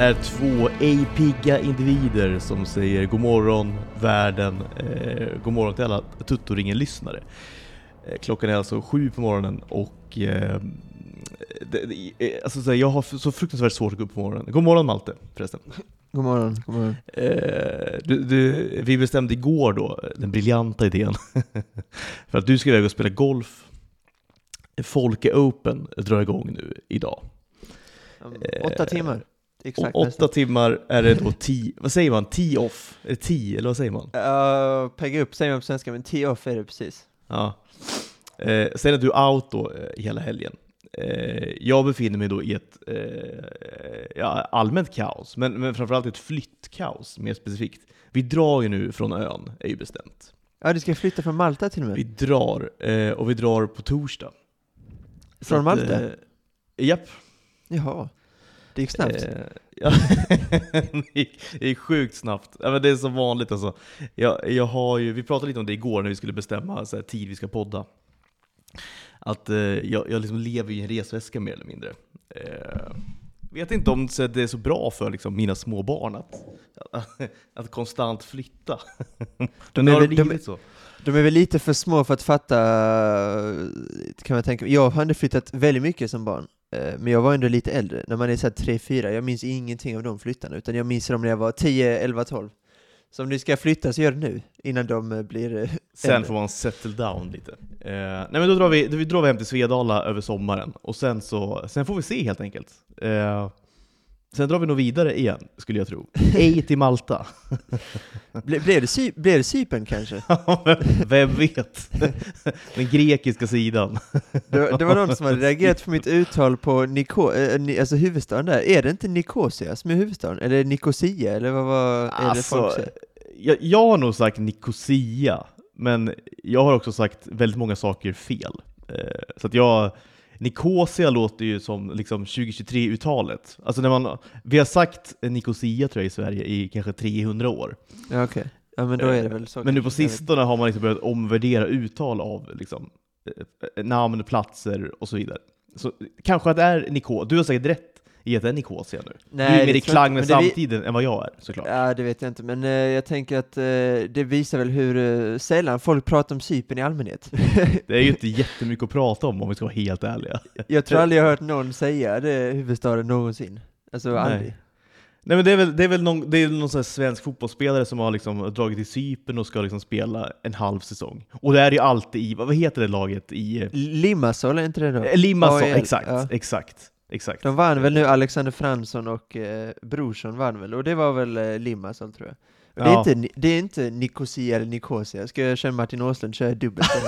är två ej pigga individer som säger god morgon världen, eh, god morgon till alla Tuttoringen-lyssnare. Eh, klockan är alltså sju på morgonen och eh, det, det, eh, alltså, så här, jag har så fruktansvärt svårt att gå upp på morgonen. God morgon Malte förresten. God morgon, god morgon. Eh, du, du, vi bestämde igår då, den briljanta idén, för att du ska iväg och spela golf. Folke Open drar igång nu idag. Om Åtta timmar. Exakt Om åtta nästan. timmar är det då tee, vad säger man? Tee off? Är det tee, eller vad säger man? Uh, pegga upp säger man på svenska, men tee off är det precis. Ja. Eh, sen är du out då eh, hela helgen. Eh, jag befinner mig då i ett eh, ja, allmänt kaos, men, men framförallt ett flyttkaos mer specifikt. Vi drar ju nu från ön, är ju bestämt. Ja, du ska flytta från Malta till och med? Vi drar, eh, och vi drar på torsdag. Från Malta? Japp. Jaha. Det gick snabbt. Eh, ja, det gick- det gick sjukt snabbt. Ja, men det är som vanligt alltså. Jag, jag har ju, vi pratade lite om det igår när vi skulle bestämma så här, tid vi ska podda. Att eh, jag, jag liksom lever i en resväska mer eller mindre. Eh, vet inte om det är så bra för liksom, mina små barn att, att konstant flytta. De är har väl- de- så. De är väl lite för små för att fatta, kan man tänka Jag hade flyttat väldigt mycket som barn, men jag var ändå lite äldre. När man är såhär 3-4, jag minns ingenting av de flyttarna, utan jag minns dem när jag var 10, 11, 12. Så om ni ska flytta så gör det nu, innan de eh, blir eh, Sen äldre. får man settle down lite. Eh, nej men då drar, vi, då drar vi hem till Svedala över sommaren, och sen, så, sen får vi se helt enkelt. Eh, sen drar vi nog vidare igen, skulle jag tro. Ej till Malta. Ble, blev, det Cy- blev det Cypern kanske? Vem vet? Den grekiska sidan. Det, det var någon som hade reagerat på mitt uttal på Niko, eh, alltså huvudstaden där. Är det inte Nicosia som är huvudstaden? Eller Nicosia? Eller vad var är det folk Alltså, säger? jag, jag har nog sagt Nicosia, men jag har också sagt väldigt många saker fel. Eh, så att jag, Nicosia låter ju som liksom 2023-uttalet. Alltså när man, vi har sagt Nicosia tror jag i Sverige i kanske 300 år. Ja, okej. Ja, men då är det väl så. Men nu på sistone har man liksom börjat omvärdera uttal av liksom, eh, namn, platser och så vidare. Så kanske att det är Nicosia. Du har säkert rätt i att det är Nicosia nu. du är mer i klang med det vi- samtiden än vad jag är såklart. Ja, det vet jag inte, men eh, jag tänker att eh, det visar väl hur eh, sällan folk pratar om Cypern i allmänhet. Det är ju inte jättemycket att prata om om vi ska vara helt ärliga. jag tror aldrig jag har hört någon säga det huvudstaden någonsin. Alltså aldrig. Nej men det är väl, det är väl någon, det är någon svensk fotbollsspelare som har liksom dragit till Cypern och ska liksom spela en halv säsong. Och det är ju alltid i, vad heter det laget i? Limassol, är inte det då? Eh, Limassol, exakt, ja. exakt, exakt. De vann väl nu, Alexander Fransson och eh, Brorsson vann väl, och det var väl eh, Limassol tror jag. Och det, är Ja. inte, det är inte Nicosia eller Nicosia, ska jag köra Martin Åslund kör jag dubbelt.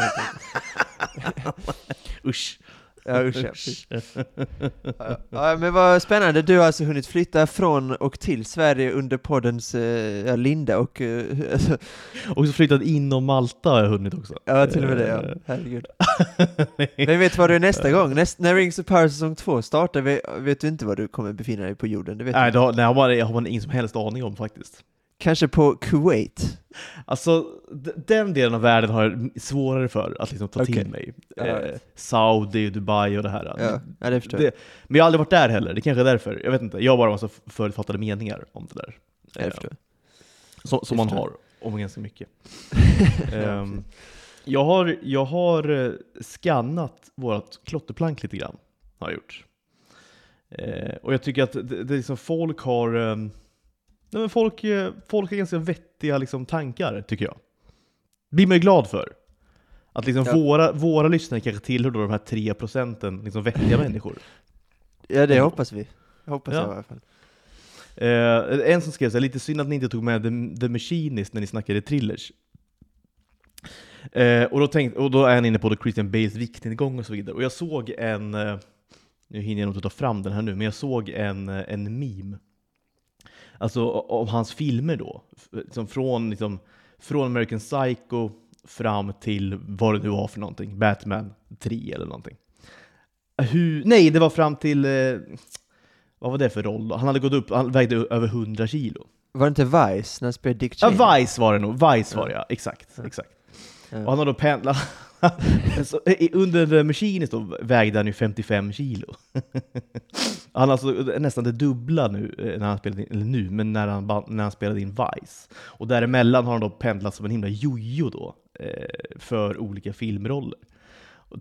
Usch. ja, usch, ja, ja, men vad spännande, du har alltså hunnit flytta från och till Sverige under poddens eh, linda och eh, Och så flyttat inom Malta har jag hunnit också. ja, till och med det, ja. herregud. Men vet du vad du är nästa gång? Näst, när Rings of Power säsong 2 startar, vet, vet du inte var du kommer befinna dig på jorden? Det vet Nej, du. det har, nej, har man, har man ingen som helst aning om faktiskt. Kanske på Kuwait? Alltså, den delen av världen har jag svårare för att liksom ta Okej. till mig. Ja. Eh, Saudi, Dubai och det här. Ja, ja det förstår jag. Men jag har aldrig varit där heller, det kanske är därför. Jag vet inte, jag har bara en massa förutfattade meningar om det där. Ja, Eh. Som, som man har, om ganska mycket. Ehm, jag har, jag har eh, skannat vårt klotterplank lite grann, har jag gjort. Eh, och jag tycker att det, det liksom folk har ehm, nej men folk, eh, folk har ganska vettiga liksom, tankar, tycker jag. blir man ju glad för. Att liksom Ja. våra, våra lyssnare kanske tillhör då de här tre procenten liksom vettiga människor. Ja, det hoppas vi. Hoppas Ja. jag i alla fall. Eh, en som skrev så här, lite synd att ni inte tog med The, The Machinist när ni snackade thrillers. Eh, och, då tänkte, och då är han inne på Christian Bales viktnedgång och så vidare. Och jag såg en, eh, nu hinner jag nog inte ta fram den här nu, men jag såg en, eh, en meme. Alltså om hans filmer då. F- Som från, liksom, från American Psycho fram till vad det nu var för någonting. Batman 3 eller någonting. Hur, nej, det var fram till... Eh, vad var det för roll då? Han hade gått upp, han vägde över 100 kilo. Var det inte Vice när han spelade Dick Ja, Cheney? Vice var det nog. Vice var det ja, exakt. Ja. exakt. Ja. Och han har då pendlat... under Machinist då vägde han ju 55 kilo. Han har alltså nästan det dubbla nu, eh, när han spelade in, eller nu, men när han, när han spelade in Vice. Och däremellan har han då pendlat som en himla jojo då, eh, för olika filmroller.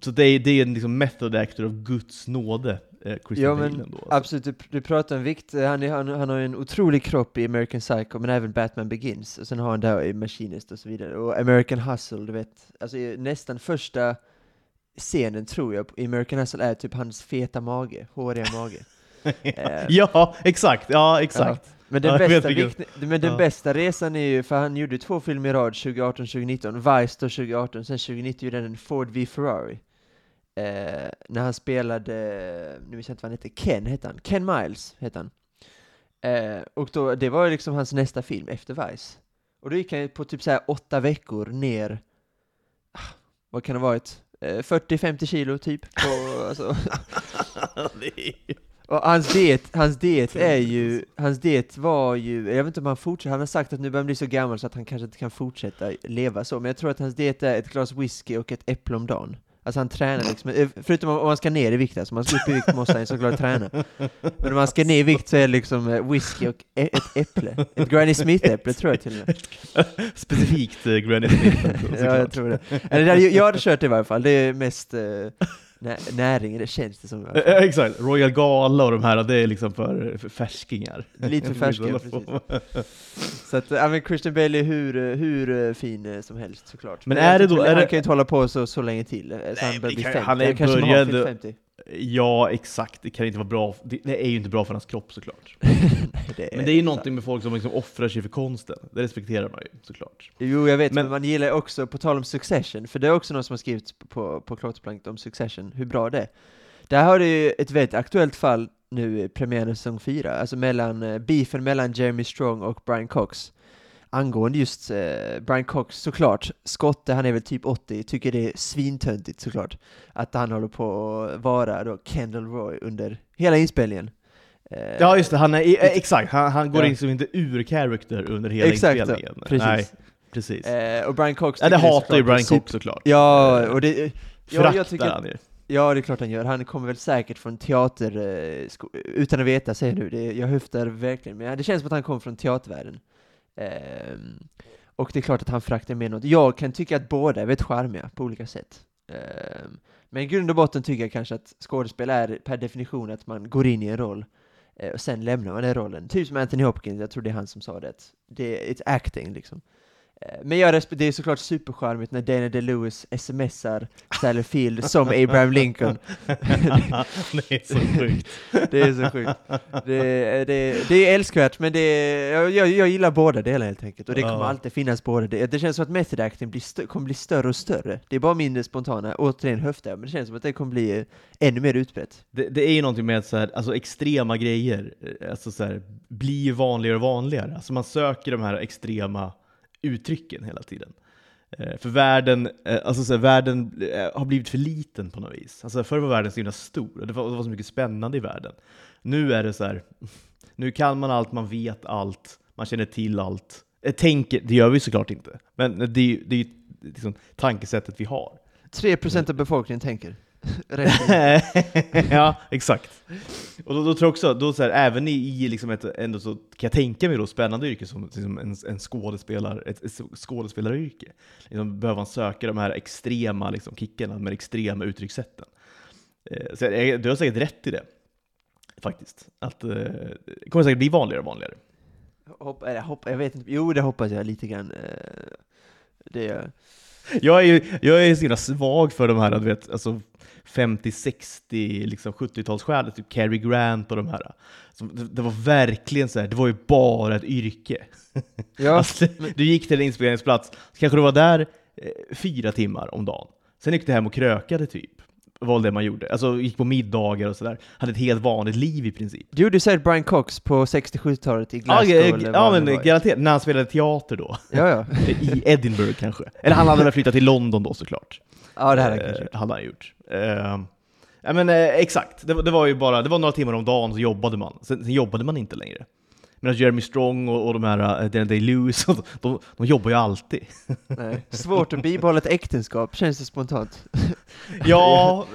Så det är, det är en liksom method actor av Guds nåde, eh, Christian Ja, Bale men ändå. Alltså. Absolut, du, du pratar om vikt, han, är, han, han har en otrolig kropp i American Psycho, men även Batman Begins, och sen har han där i Machinist och så vidare, och American Hustle, du vet, alltså nästan första scenen tror jag i American Hustle är typ hans feta mage, håriga mage. eh, ja, exakt, ja exakt. Men den, Ja, bästa, men den Ja. bästa resan är ju, för han gjorde två filmer i rad, 2018-2019, Vice då 2018, sen 2019 gjorde han en Ford v Ferrari. Eh, när han spelade, nu vet jag inte vad han hette, Ken hette han, Ken Miles hette han. Eh, och då, det var ju liksom hans nästa film efter Vice. Och då gick han på typ så här åtta veckor ner, ah, vad kan det ha varit? Eh, 40-50 kilo typ. På, alltså, och hans diet, hans diet är ju, hans diet var ju, jag vet inte om han fortsätter, han har sagt att nu börjar han bli så gammal så att han kanske inte kan fortsätta leva så, men jag tror att hans diet är ett glas whisky och ett äpple om dagen. Alltså han tränar liksom, eh, förutom om man ska ner i vikt, alltså om man ska upp i vikt måste han såklart träna. Men om man ska ner i vikt så är det liksom eh, whisky och ett äpple. Ett Granny Smith-äpple tror jag till och med. Specifikt eh, Granny Smith. Ja, jag tror det. Eller jag hade kört det i varje fall, det är mest nä näring, det känns det som. fall. Eh, Exakt, Royal Gala och de här, det är liksom för, för färskingar. Lite för färskingar, precis. Så att, ja men Christian Bale är hur, eh, hur eh, fin eh, som helst såklart. Men jag är det då- är han det- kan ju inte hålla på så, så länge till, eh, så Nej, han men börjar bli kan- 50. han är kanske började- fyllt 50. Ja, exakt. Det kan inte vara bra. Det, är ju inte bra för hans kropp såklart. Det Men det är ju någonting med folk som liksom offrar sig för konsten. Det respekterar man ju såklart. Jo, jag vet, men, Men- man gillar också, på tal om Succession, för det är också någon som har skrivit på, på Klotterplanket om Succession, hur bra det är. Där har du ju ett väldigt aktuellt fall nu i premiären säsong 4, alltså mellan, eh, beefen mellan Jeremy Strong och Brian Cox. Angående just eh, Brian Cox, såklart, Skotte, han är väl typ 80, tycker det är svintöntigt såklart, att han håller på att vara då Kendall Roy under hela inspelningen. Eh, Ja, just det. Han är, exakt. Han, han går Ja. liksom inte ur character under hela Exakt, inspelningen. precis. Nej, precis. eh, och Brian Cox ja, det hatar ju Brian Cox såklart. Ja, Eh, och det, ja, Föraktar jag tycker att- han ju. Ja, det är klart han gör. Han kommer väl säkert från teater, eh, utan att veta, säger nu. Det, jag höftar verkligen, men det känns som att han kommer från teatervärlden. Um, och det är klart att han fraktar med något. Jag kan tycka att båda är väldigt charmiga på olika sätt. Um, men i grund och botten tycker jag kanske att skådespel är per definition att man går in i en roll eh, och sen lämnar man den rollen. Typ som Anthony Hopkins, jag tror det är han som sa det. Det är it's acting liksom. Eh, Men jag det är såklart supercharmigt när Dana DeLewis smsar Sally Field som Abraham Lincoln. det är så sjukt. Det är så sjukt. Det, det, det är älskvärt, men det, jag, jag, gillar båda delar helt enkelt. Och det kommer Ja. alltid finnas båda. Det, det känns som att method acting blir kommer bli större och större. Det är bara min spontana, återigen höftar, men det känns som att det kommer bli eh, ännu mer utbrett. Det, det är ju någonting med så här, alltså extrema grejer eh, alltså så här, blir vanligare och vanligare. Alltså man söker de här extrema uttrycken hela tiden. Eh, för världen, eh, alltså så här, världen eh, har blivit för liten på något vis. Alltså förr var världen så himla stor, och det var, det var så mycket spännande i världen. Nu är det så här, nu kan man allt, man vet allt, man känner till allt. Tänker, det gör vi såklart inte, men det är ju det är ju liksom tankesättet vi har. 3% av befolkningen tänker. Ja, exakt. Och då, då tror jag också, då så här, även i, i liksom ett ändå så kan jag tänka mig då spännande yrke som liksom en, en skådespelare, ett, ett skådespelaryrke. Liksom behöver man söka de här extrema liksom, kickarna med extrema uttryckssätten. Eh, så jag, du har säkert rätt i det, faktiskt. Att eh, det kommer säkert bli vanligare och vanligare. Hopp, eller hopp, jag vet inte, jo det hoppas jag lite grann. eh, Det gör Jag är ju jag är så himla svag för de här, du vet, alltså 50, 60, liksom 70-talsstjärnor, typ Cary Grant och de här. Det, det var verkligen så här, det var ju bara ett yrke. Ja, Alltså, du gick till en inspelningsplats, så kanske du var där eh, fyra timmar om dagen. Sen gick du hem och krökade typ. Var det man gjorde. Alltså gick på middagar och sådär. Hade ett helt vanligt liv i princip. Du gjorde säkert Brian Cox på 60-70-talet i Ja, Glasgow eh, eller ja men garanterat. När han spelade teater då. Ja, ja. I Edinburgh kanske. Eller han hade väl flyttat till London då såklart. Ja, det här är Eh, kanske. hade han gjort. Eh, ja, men, eh, exakt, det, var- det var ju bara det var några timmar om dagen så jobbade man. Sen, sen jobbade man inte längre. Medan Jeremy Strong och, och de här uh, Day-Lewis, de, de jobbar ju alltid. Nej. Svårt att bibehålla ett äktenskap, känns det spontant. Ja,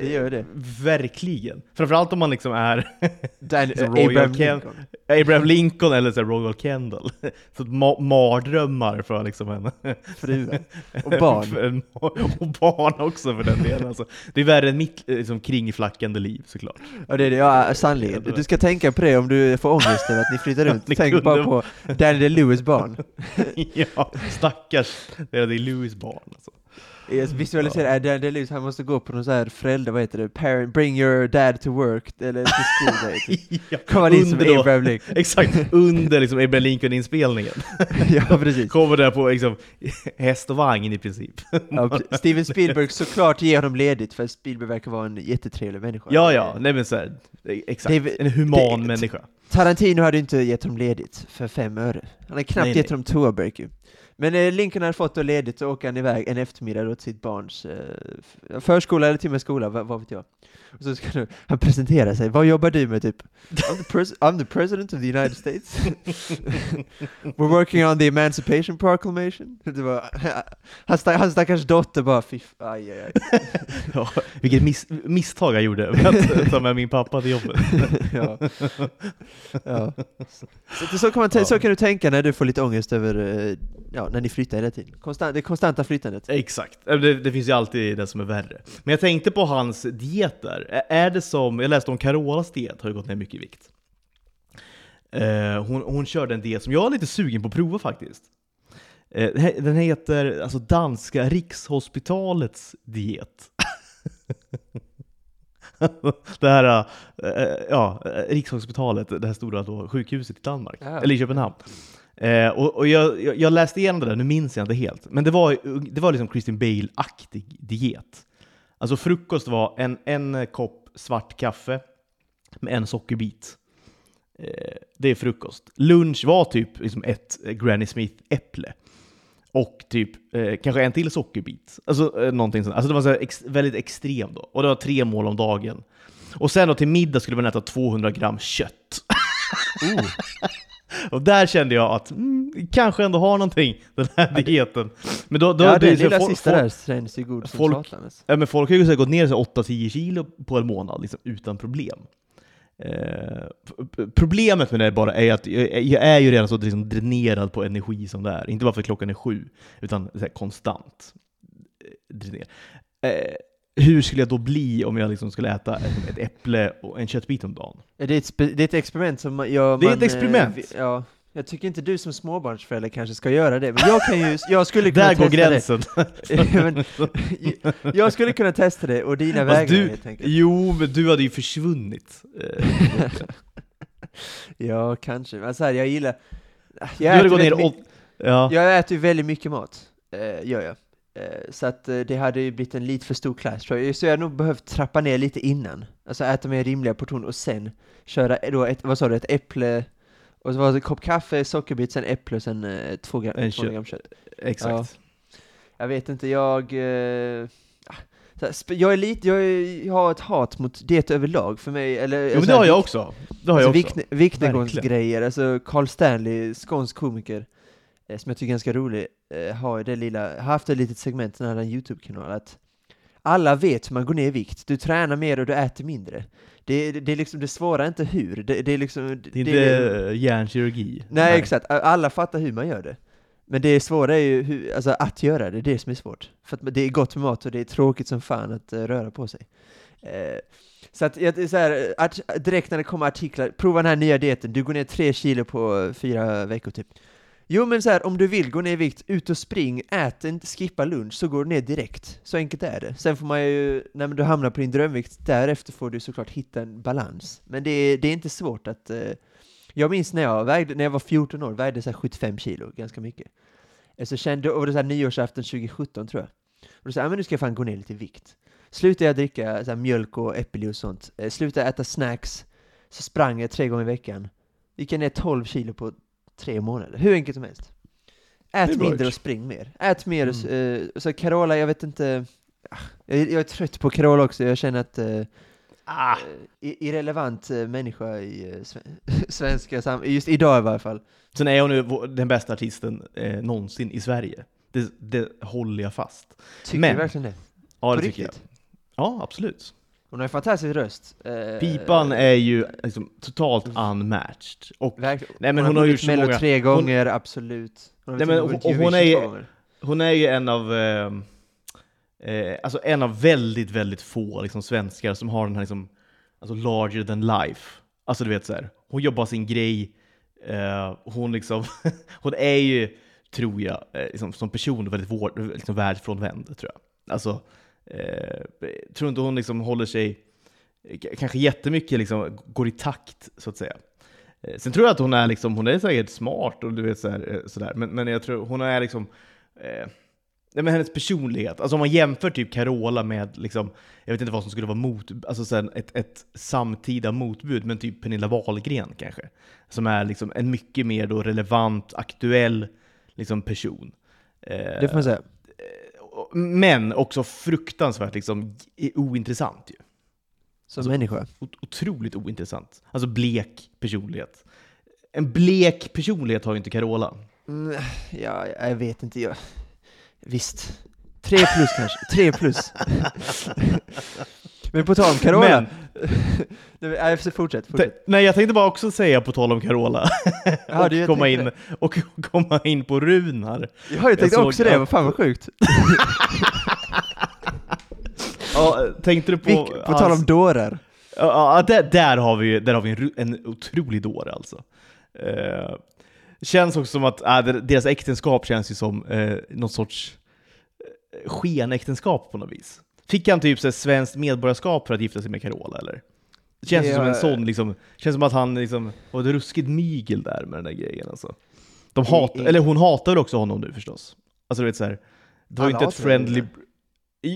Det gör det. verkligen. Framförallt om man liksom är Dan, eh, Abraham Lincoln. Abraham Lincoln eller så Royal Kendall. Så ma- mardrömmar för liksom en... Fruar. Och barn. och barn också för den delen. Alltså, det är värre än mitt liksom, kringflackande liv såklart. Ja det är det, ja sannerligen. Du ska tänka på det om du får ångest över att ni flyttar runt. Ni Tänk kunde- bara på Daniel Lewis barn. ja, stackars. Det är, det är Louis barn alltså. Jag visualiserar, ja. Daniel Lewis han måste gå på någon sån här förälder, vad heter det, parent, bring your dad to work, eller till school day. Ja, Kommer in som Abraham Lincoln. Exakt, under liksom Abraham Lincoln-inspelningen. ja precis. Kommer där på liksom, häst och vagn i princip. Ja, Steven Spielberg såklart ger honom ledigt, för Spielberg verkar vara en jättetrevlig människa. Ja, ja, nej men så här, exakt. Är- en human det- människa. Tarantino hade inte gett honom ledigt för fem öre. Han hade knappt Nej, gett nej. honom toabreak ju. Men eh, Lincoln hade fått då ledigt, så åker han iväg en eftermiddag till sitt barns eh, förskola eller till och med skola, vad, vad vet jag. Och så ska nu, han presentera sig, vad jobbar du med typ? I'm the, pres- I'm the president of the United States. We're working on the Emancipation Proclamation. Det var, hans, stack- hans stackars dotter bara, fy aj, aj, aj. Ja, vilket miss, misstag jag gjorde med att ta med min pappa till jobbet. ja. ja. Så, så, kan man så kan du tänka när du får lite ångest över, eh, ja, när ni flyttar hela tiden. Konstant, det konstanta flyttandet. Exakt, det, det finns ju alltid det som är värre. Men jag tänkte på hans dieter. Är det som, jag läste om Carolas diet, har ju gått ner mycket i vikt. Eh, hon, hon körde en diet som jag är lite sugen på att prova faktiskt. Eh, den he- den heter alltså Danska Rikshospitalets diet. det här, eh, ja, eh, Rikshospitalet, det här stora då, sjukhuset i Danmark, Ja. eller i Köpenhamn. Eh, och och jag, jag, läste igenom det där, nu minns jag inte helt, men det var, det var liksom Christian Bale-aktig diet. Alltså frukost var en, en kopp svart kaffe med en sockerbit. Eh, det är frukost. Lunch var typ liksom ett Granny Smith-äpple. Och typ eh, kanske en till sockerbit. Alltså eh, någonting sånt. Alltså det var så ex- väldigt extremt då. Och det var tre mål om dagen. Och sen då till middag skulle man äta 200 gram kött. Oh. Och där kände jag att mm, kanske ändå har någonting, den här dieten. Men då, då, ja, det- så lilla folk- sista där känns ju god som folk-. Ja, men folk har ju gått ner så här 8-10 kilo på en månad liksom, utan problem. Eh, problemet med det bara är att jag, jag är ju redan så liksom dränerad på energi som det är. Inte bara för att klockan är sju, utan här konstant eh, dränerad. Eh, hur skulle jag då bli om jag liksom skulle äta ett, ett äpple och en köttbit om dagen? Det är, ett det är ett experiment som man, ja, Det är man, ett experiment. eh, ja, jag tycker inte du som småbarnsförälder kanske ska göra det, men jag kan ju, jag skulle kunna Där går gränsen. det. men, jag skulle kunna testa det, och dina Fast vägar du, helt enkelt. jo, men du hade ju försvunnit. Eh, Ja, kanske. Men så här, jag gillar... du Jag hade äter, gått ner åt... Ja. jag äter ju väldigt mycket mat, eh, gör jag. Eh, så att eh, det hade ju blivit en lite för stor klass tror jag. Så jag hade nog behövt trappa ner lite innan. Alltså äta mer rimliga portioner och sen köra då ett, vad sa du, ett äpple, och så var det en kopp kaffe, sockerbit, sen äpple och sen eh, två gram, En 200 kö- gram kött. Exakt. Jag vet inte, jag... Eh, ah, jag är lite, jag, är, jag har ett hat mot det överlag för mig, eller... Jo, men så det har jag också. Det har jag alltså, också. Viktne- Viktnedgångsgrejer, alltså Carl Stanley, skånsk komiker, som jag tycker är ganska rolig, eh, har det lilla, har haft ett litet segment, den här en YouTube-kanal, att alla vet hur man går ner i vikt, du tränar mer och du äter mindre. Det, det, det är liksom, det svåra är inte hur, det, det är liksom... Det är inte hjärnkirurgi. Nej, exakt, alla fattar hur man gör det. Men det svåra är ju hur, alltså att göra det, det är det som är svårt. För att det är gott med mat och det är tråkigt som fan att eh, röra på sig. Eh, så att, så här, direkt när det kommer artiklar, prova den här nya dieten, du går ner tre kilo på eh, fyra veckor typ. Jo men så här, om du vill gå ner i vikt, ut och spring, ät inte, skippa lunch, så går du ner direkt. Så enkelt är det. Sen får man ju, när du hamnar på din drömvikt, därefter får du såklart hitta en balans. Men det är, det är inte svårt att eh, jag minns när jag, vägde, när jag var 14 år, vägde så 75 kilo, ganska mycket. Eh, så kände, och det var så här nyårsafton 2017 tror jag. Och då sa jag, men nu ska jag fan gå ner lite i vikt. Slutade jag dricka så här, mjölk och äppeljuice och sånt. Eh, slutade äta snacks. Så sprang jag tre gånger i veckan. Gick jag ner 12 kilo på tre månader. Hur enkelt som helst. Ät mindre och spring mer. Ät mer. och Mm. eh, så Carola, jag vet inte. ah, Jag, är- jag är trött på Carola också. Jag känner att eh, Ah, i- irrelevant eh, människa i eh, sve- svenska sam just idag i varje fall. sen är hon vår- den bästa artisten eh, någonsin i Sverige. Det, det håller jag fast. Tycker Men- du verkligen det? Ja, På det tycker jag. riktigt? Ja, absolut. Hon har en fantastisk röst. Eh, Pipan är ju liksom totalt unmatched. Och. Nej, men hon har vunnit gjort Mello många- tre gånger, absolut. Hon har Nej, men och hon- hon är ju- hon är ju en av eh, eh, alltså en av väldigt, väldigt få liksom, svenskar som har den här liksom, alltså larger than life. Alltså du vet så här, hon jobbar sin grej, eh, hon liksom, hon är ju, tror jag, eh, liksom, som person väldigt liksom, världsfrånvänd, tror jag. Alltså, Eh, tror inte hon liksom håller sig, kanske jättemycket liksom, går i takt, så att säga. Eh, Sen tror jag att hon är liksom, hon är säkert smart och du vet sådär, eh, sådär. Men, men jag tror hon är liksom, eh, nej men hennes personlighet, alltså om man jämför typ Carola med liksom, jag vet inte vad som skulle vara mot, alltså sen ett, ett samtida motbud, men typ Pernilla Wahlgren kanske. Som är liksom en mycket mer då relevant, aktuell liksom person. Eh, Det får man säga men också fruktansvärt liksom ointressant ju. Som Alltså- människa. Ot- Otroligt ointressant. Alltså blek personlighet. En blek personlighet har ju inte Carola. Mm, ja, jag vet inte. Jag... Visst. Tre plus kanske. Tre plus. men på tal om Carola. Nej, fortsätt, fortsätt. te- nej, jag tänkte bara också säga på tal om Carola, Ja, jag och, komma tänkte in, och komma in på Runar. Jag har ju tänkt såg också det, vad fan vad sjukt. Ja, tänkte du på... Vilk, på tal om dårar. Ja, ja, där, där har vi, där har vi en, en otrolig dåre alltså. Eh, känns också som att äh, deras äktenskap känns ju som eh, någon sorts eh, skenäktenskap på något vis. Fick han typ så svenskt medborgarskap för att gifta sig med Carola eller? Det känns ju som en sån liksom, känns som att han liksom var ett ruskigt mygel där med den där grejen alltså. De I- i- eller hon hatar väl också honom nu förstås? Alltså du vet såhär, det var ju inte ett friendly...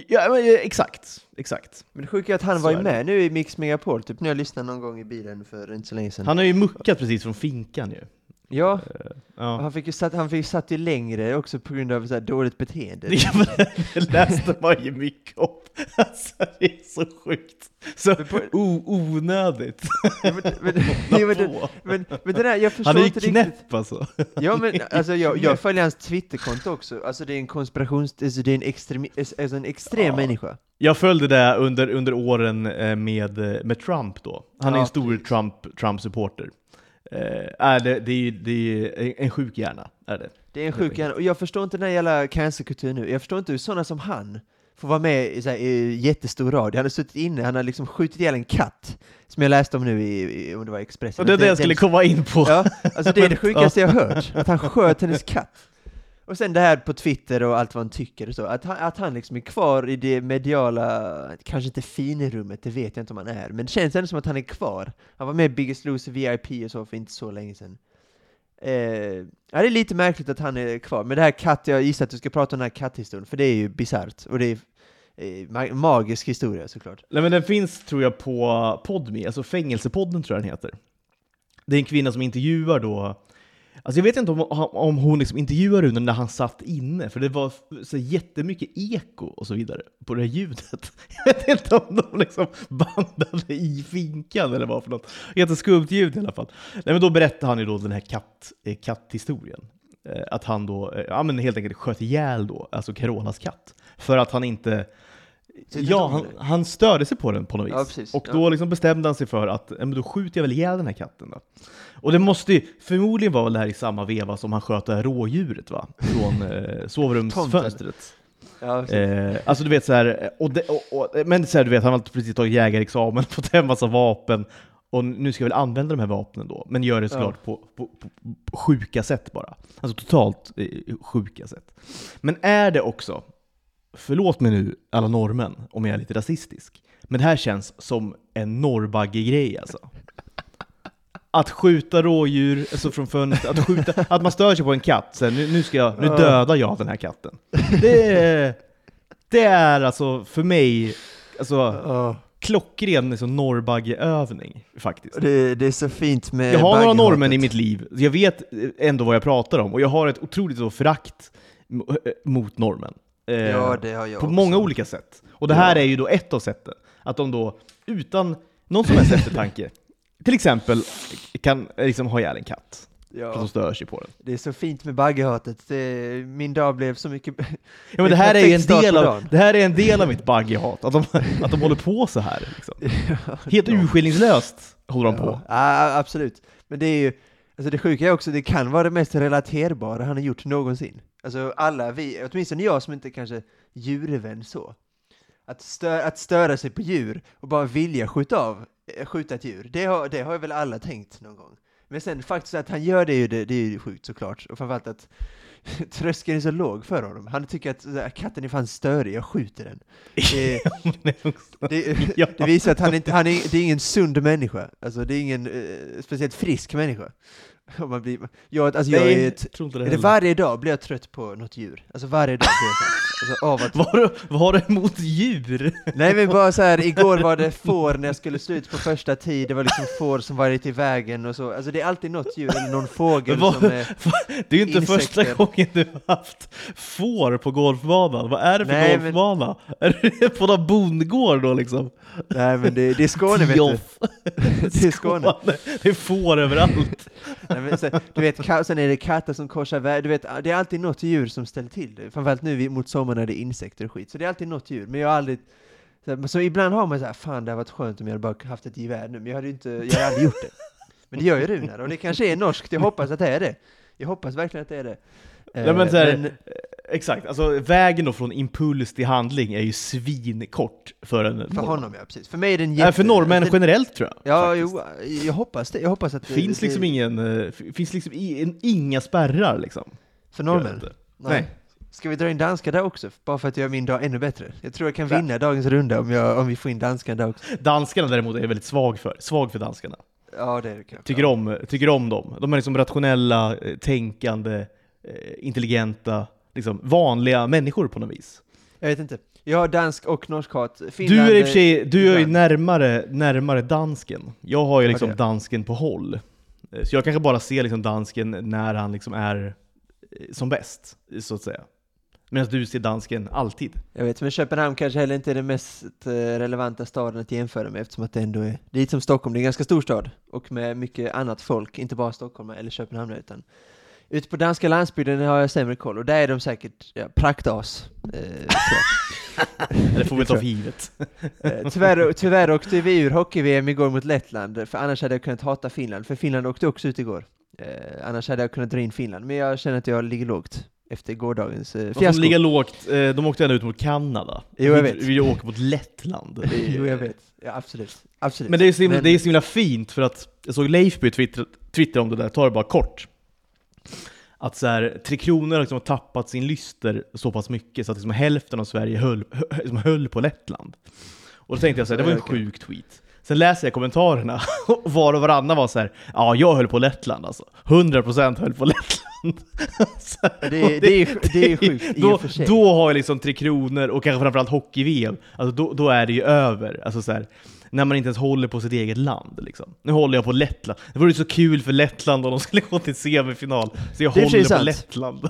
Ja, men, exakt, exakt. Men det sjuka är att han Så var ju det. med nu i Mix Megapol, typ när jag lyssnade någon gång i bilen för inte så länge sedan. Han har ju muckat precis från finkan ju. Ja, Eh, Ja. han fick ju satt, han fick ju satt ju längre också på grund av så här dåligt beteende. Ja, men Det läste man ju mycket om. Alltså, det är så sjukt. Så Men på- o- onödigt. Ja, men, men, ja, men, men, men det där, jag förstår Han är ju riktigt. knäpp alltså. Ja men alltså jag, jag följer hans Twitterkonto också, alltså det är en konspirations... Alltså det är en, extremi, alltså en extrem Ja. människa. Jag följde det under, under åren eh, med, eh, med Trump då. Han är Ja, en stor precis. Trump, Trump-supporter. Eh, det, det, är, det är en sjuk hjärna, är det. Det är en sjuk hjärna, och jag förstår inte den här jävla cancerkulturen nu. Jag förstår inte hur sådana som han får vara med i, så här, i jättestor radio. Han har suttit inne, han har liksom skjutit ihjäl en katt, som jag läste om nu i, i om det var Expressen. Och det är det jag skulle komma in på. Ja, alltså det är det sjukaste jag har hört, att han sköt hennes katt. Och sen det här på Twitter och allt vad han tycker och så, att han, att han liksom är kvar i det mediala, kanske inte finrummet, det vet jag inte om han är, men det känns ändå som att han är kvar. Han var med i Biggest Loser VIP och så för inte så länge sedan. Eh, ja, det är lite märkligt att han är kvar, men det här katt, jag gissar att du ska prata om den här katthistorien, för det är ju bisarrt, och det är eh, magisk historia såklart. Nej men den finns tror jag på Podme, alltså Fängelsepodden tror jag den heter. Det är en kvinna som intervjuar då, alltså jag vet inte om, om hon liksom intervjuade Rune när han satt inne, för det var så jättemycket eko och så vidare på det här ljudet. Jag vet inte om de liksom bandade i finkan eller vad för något. Jätteskumt ljud i alla fall. Nej men då berättar han ju då den här katt, eh, katthistorien. Eh, att han då, eh, ja men helt enkelt sköt ihjäl då, alltså Carolas katt. För att han inte Ja, han, han störde sig på den på något vis. Ja, precis. och Ja. då liksom bestämde han sig för att ja, men då skjuter jag väl ihjäl den här katten då. Och det måste ju, förmodligen var det här i samma veva som han sköt det här rådjuret va? Från eh, sovrumsfönstret. Ja. Eh, alltså du vet så här, och det, och, och, men så här, du vet, han har precis tagit jägarexamen, fått hem massa vapen, och nu ska jag väl använda de här vapnen då, men gör det såklart på, på, på, på sjuka sätt bara. Alltså totalt eh, sjuka sätt. Men är det också, förlåt mig nu alla norrmän om jag är lite rasistisk, men det här känns som en norrbagge-grej alltså. Att skjuta rådjur alltså från fönstret, att, skjuta, att man stör sig på en katt, så här, nu, nu, ska jag, nu dödar jag den här katten. Det är, det är alltså för mig alltså, klockren liksom, norrbaggeövning faktiskt. Det, det är så fint med Jag har några norrmän i mitt liv, jag vet ändå vad jag pratar om, och jag har ett otroligt förakt m- mot norrmän. Eh, Ja, det har jag på också. många olika sätt. Och det här Ja. är ju då ett av sätten. att de då utan någon som helst eftertanke, till exempel kan liksom ha ihjäl en katt. För att de Ja, stör sig på den. det är så fint med baggehatet. Min dag blev så mycket... Ja, men det här, är en del på av, det här är en del av mitt buggy-hat, att de, att de håller på så här. Liksom. Helt Ja. urskillningslöst håller de på. Ja, ja, absolut. Men det är ju, alltså det sjuka är också, det kan vara det mest relaterbara han har gjort någonsin. Alltså alla vi, åtminstone jag som inte kanske djurvän så. Att, stö, att störa sig på djur och bara vilja skjuta av, eh, skjuta ett djur, det har, det har väl alla tänkt någon gång. Men sen faktiskt att han gör det, ju det, det är ju sjukt såklart. Och framförallt att tröskeln är så låg för honom. Han tycker att här, katten är fan störig, jag skjuter den. Det, det, det visar att han inte, han är, det är ingen sund människa. Alltså det är ingen eh, speciellt frisk människa. Man blir, jag, alltså jag är Nej, ett, jag tror inte det är det varje dag blir jag trött på något djur. Alltså varje dag blir jag så. Alltså av att, Vad har du- vad har du emot djur? nej men bara så här, igår var det får när jag skulle sluta på första tid, det var liksom får som var lite i vägen och så. Alltså det är alltid något djur, eller någon fågel Vad- som är... Det är ju inte Insekter. första gången du har haft får på golfbanan. Vad är det för Nej, men- golfbana? Är det på någon bondgård då liksom? Nej men det, det är Skåne vet du. Det är Skåne. Det är får överallt. Nej, så, du vet, sen är det katter som korsar väg, du vet, det är alltid något djur som ställer till det. Framförallt nu mot sommaren när det är insekter och skit, så det är alltid något djur. Men jag har aldrig... Så, här, så ibland har man så här, fan det hade varit skönt om jag hade bara haft ett gevär nu, men jag hade inte, jag hade aldrig gjort det. Men det gör ju Runar, och det kanske är norskt, jag hoppas att det är det. Jag hoppas verkligen att det är det. Ja, men så här, men, Exakt, alltså vägen då från impuls till handling är ju svinkort för en för norrman. honom ja, precis. För mig är den Nej, jätte... för norrmän den- generellt tror jag. Ja, faktiskt. jo, jag hoppas det. Jag hoppas att det Finns det, liksom ingen, eh, finns liksom i- en- inga spärrar liksom. För det norrmän? Nej. Nej. Ska vi dra in danska där också? Bara för att göra min dag ännu bättre. Jag tror jag kan vinna dagens runda om, jag, om vi får in danskan där också. Danskarna däremot är jag väldigt svag för. Svag för danskarna. Ja, det är det kanske. Tycker om, tycker om dem. De är liksom rationella, eh, tänkande, eh, intelligenta, liksom vanliga människor på något vis. Jag vet inte. Jag har dansk och norsk hat. Du Finland, är i och för sig, du är ju närmare, närmare dansken. Jag har ju liksom Okej. dansken på håll. Eh, Så jag kanske bara ser liksom dansken när han liksom är eh, som bäst, så att säga. Medan du ser dansken alltid. Jag vet, men Köpenhamn kanske heller inte är den mest eh, relevanta staden att jämföra med eftersom att det ändå är, det är lite som Stockholm, det är en ganska stor stad och med mycket annat folk, inte bara Stockholm eller Köpenhamn utan ute på danska landsbygden har jag sämre koll och där är de säkert ja, praktas. Eh, jag. Det får vi ta för givet. Eh, tyvärr, tyvärr åkte vi ur hockey-VM igår mot Lettland, för annars hade jag kunnat hata Finland, för Finland åkte också ut igår. Eh, annars hade jag kunnat dra in Finland, men jag känner att jag ligger lågt efter gårdagens eh, De fiasko. ligger lågt, eh, de åkte ändå ut mot Kanada. Jo, jag Vi- vet. Vi åker mot Lettland. Jo, jag vet. Ja, absolut. absolut. Men det är, så himla, Men- det är så himla fint för att jag såg Leifby twittra, twittra om det där, ta det bara kort. Att så här, Tre Kronor liksom har tappat sin lyster så pass mycket så att liksom hälften av Sverige höll, hö, liksom höll på Lettland. Och då tänkte jag så här, det var en sjuk tweet. Sen läser jag kommentarerna och var och varannan var så här, ja jag höll på Lettland alltså. 100% höll på Lettland. Så det är- och det är- det är sjukt i då, och för sig. Då har jag liksom Tre Kronor och kanske framförallt hockey-VM, alltså då, då är det ju över. Alltså så här, när man inte ens håller på sitt eget land. Liksom. Nu håller jag på Lettland. Det vore ju så kul för Lettland om de skulle gå till semifinal, så jag Det håller på sant. Lettland.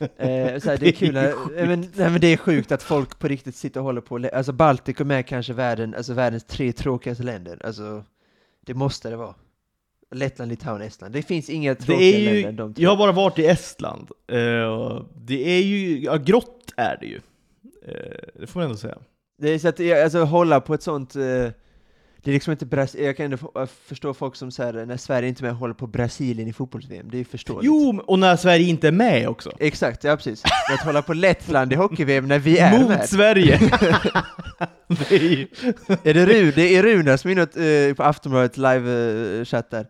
Eh, det är kul, när, men, nej, men det är sjukt att folk på riktigt sitter och håller på, alltså Baltikum är kanske världen, alltså världens tre tråkigaste länder, alltså det måste det vara. Lettland, Litauen, Estland. Det finns inga tråkiga länder ju, än de tre. jag har bara varit i Estland. Eh, det är ju, ja grått är det ju. Eh, det får man ändå säga. Det är så att, jag- alltså hålla på ett sånt, eh, det är liksom inte Brasilien, jag kan ändå äh, förstå folk som säger när Sverige inte är med håller på Brasilien i fotbolls-VM, det är ju förståeligt. Jo, och när Sverige inte är med också. Exakt, ja precis. Men att hålla på Lettland i hockey-VM när vi är Mot med. Sverige! det är ju... Är det, Ru, det är Runar som är inne eh, på Aftonbladet live-chatt där.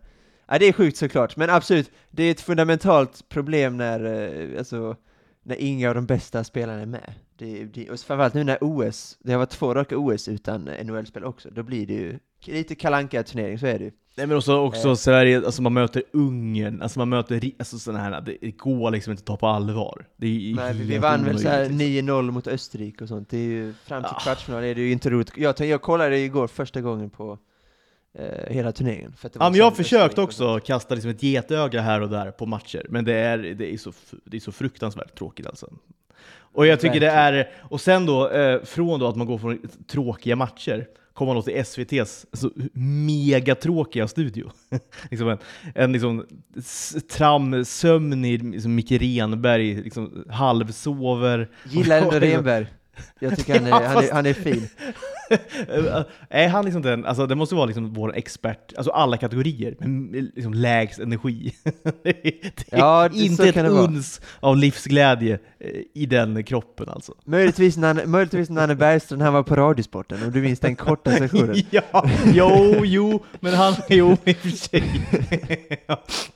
Ja, det är sjukt såklart, men absolut, det är ett fundamentalt problem när, eh, alltså, när inga av de bästa spelarna är med. Det, det, och framförallt nu när OS, det har varit två raka OS utan NHL-spel också, då blir det ju lite kalanka turnering så är det ju. Nej men också, också Eh. Sverige, alltså man möter Ungern, alltså man möter alltså sådana här, det det går liksom inte att ta på allvar. Nej, vi, vann väl så här omöjligt, liksom. 9-0 mot Österrike och sånt, det är ju, fram till Ja. kvartsfinal är det ju inte roligt. Jag, jag kollade igår första gången på eh, hela turneringen. För Ja, men jag har försökt också kasta liksom ett getöga här och där på matcher, men det är, det är, så, det är så fruktansvärt tråkigt alltså. Och jag tycker det är, och sen då, eh, från då att man går från tråkiga matcher, kommer man då till SVT's alltså, megatråkiga studio. liksom en en liksom, s- tram, sömnig liksom Micke Renberg, liksom, halvsover. Gillar ändå Renberg. Jag tycker han är, Ja, han är, fast- han är fin. är han liksom den, alltså det måste vara liksom vår expert, alltså alla kategorier, med liksom lägst energi. det är Ja, det- inte ett det vara. uns av livsglädje i den kroppen alltså. Möjligtvis Nanne, möjligtvis Nanne Bergström, han var på Radiosporten, om du minns den korta sessionen. ja, jo, jo, men han, jo i och för sig.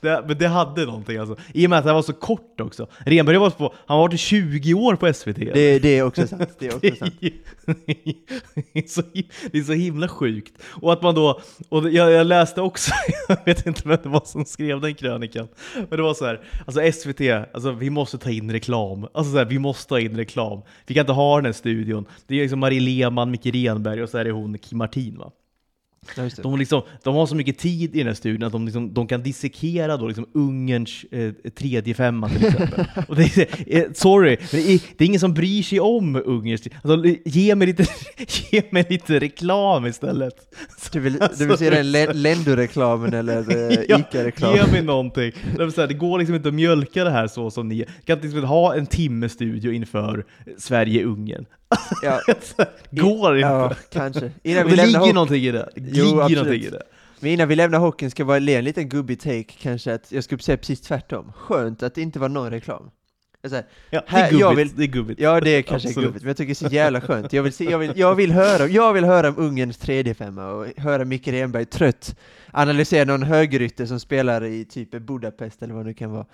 det, men det hade någonting alltså. I och med att han var så kort också. Renberg var på, han var varit i 20 år på SVT. Det, det är också sant. Det är också sant. det, är så, det är så himla sjukt. Och att man då, och jag, jag läste också, jag vet inte vem det var som skrev den krönikan, men det var så här, alltså SVT, alltså vi måste ta in reklam. Alltså så här, vi måste ha in reklam. Vi kan inte ha den här studion. Det är liksom Marie Lehmann, Micke Renberg och så är det hon Kim Martin va? Ja. De, liksom, de har så mycket tid i den här studien att de, liksom, de kan dissekera då liksom Ungerns eh, tredje femma till exempel. och det är, eh, sorry, men det är, det är ingen som bryr sig om Ungerns alltså, ge, mig lite, ge mig lite reklam istället. Du vill, Alltså, du vill se den Len- Lendo-reklamen eller eh, Ja, Ica-reklamen? Ge mig någonting. Det, här, det går liksom inte att mjölka det här så som ni kan inte liksom ha en timme studio inför Sverige-Ungern. Ja, går inte. ja, kanske. Innan det vi lämnar ligger hockey, någonting i det. Det Jo, ligger absolut. någonting i det. men innan vi lämnar hockeyn ska jag bara le en liten gubbig take kanske att jag skulle säga precis tvärtom. Skönt att det inte var någon reklam. Alltså, Ja, det, är jag gubbigt, vill- det är gubbigt. ja, det är kanske Absolut. gubbigt, men jag tycker det är så jävla skönt. Jag vill, se, jag vill, jag vill, höra, jag vill höra om Ungerns tredje femma och höra Micke Renberg trött analysera någon högerytter som spelar i typ Budapest eller vad det nu kan vara.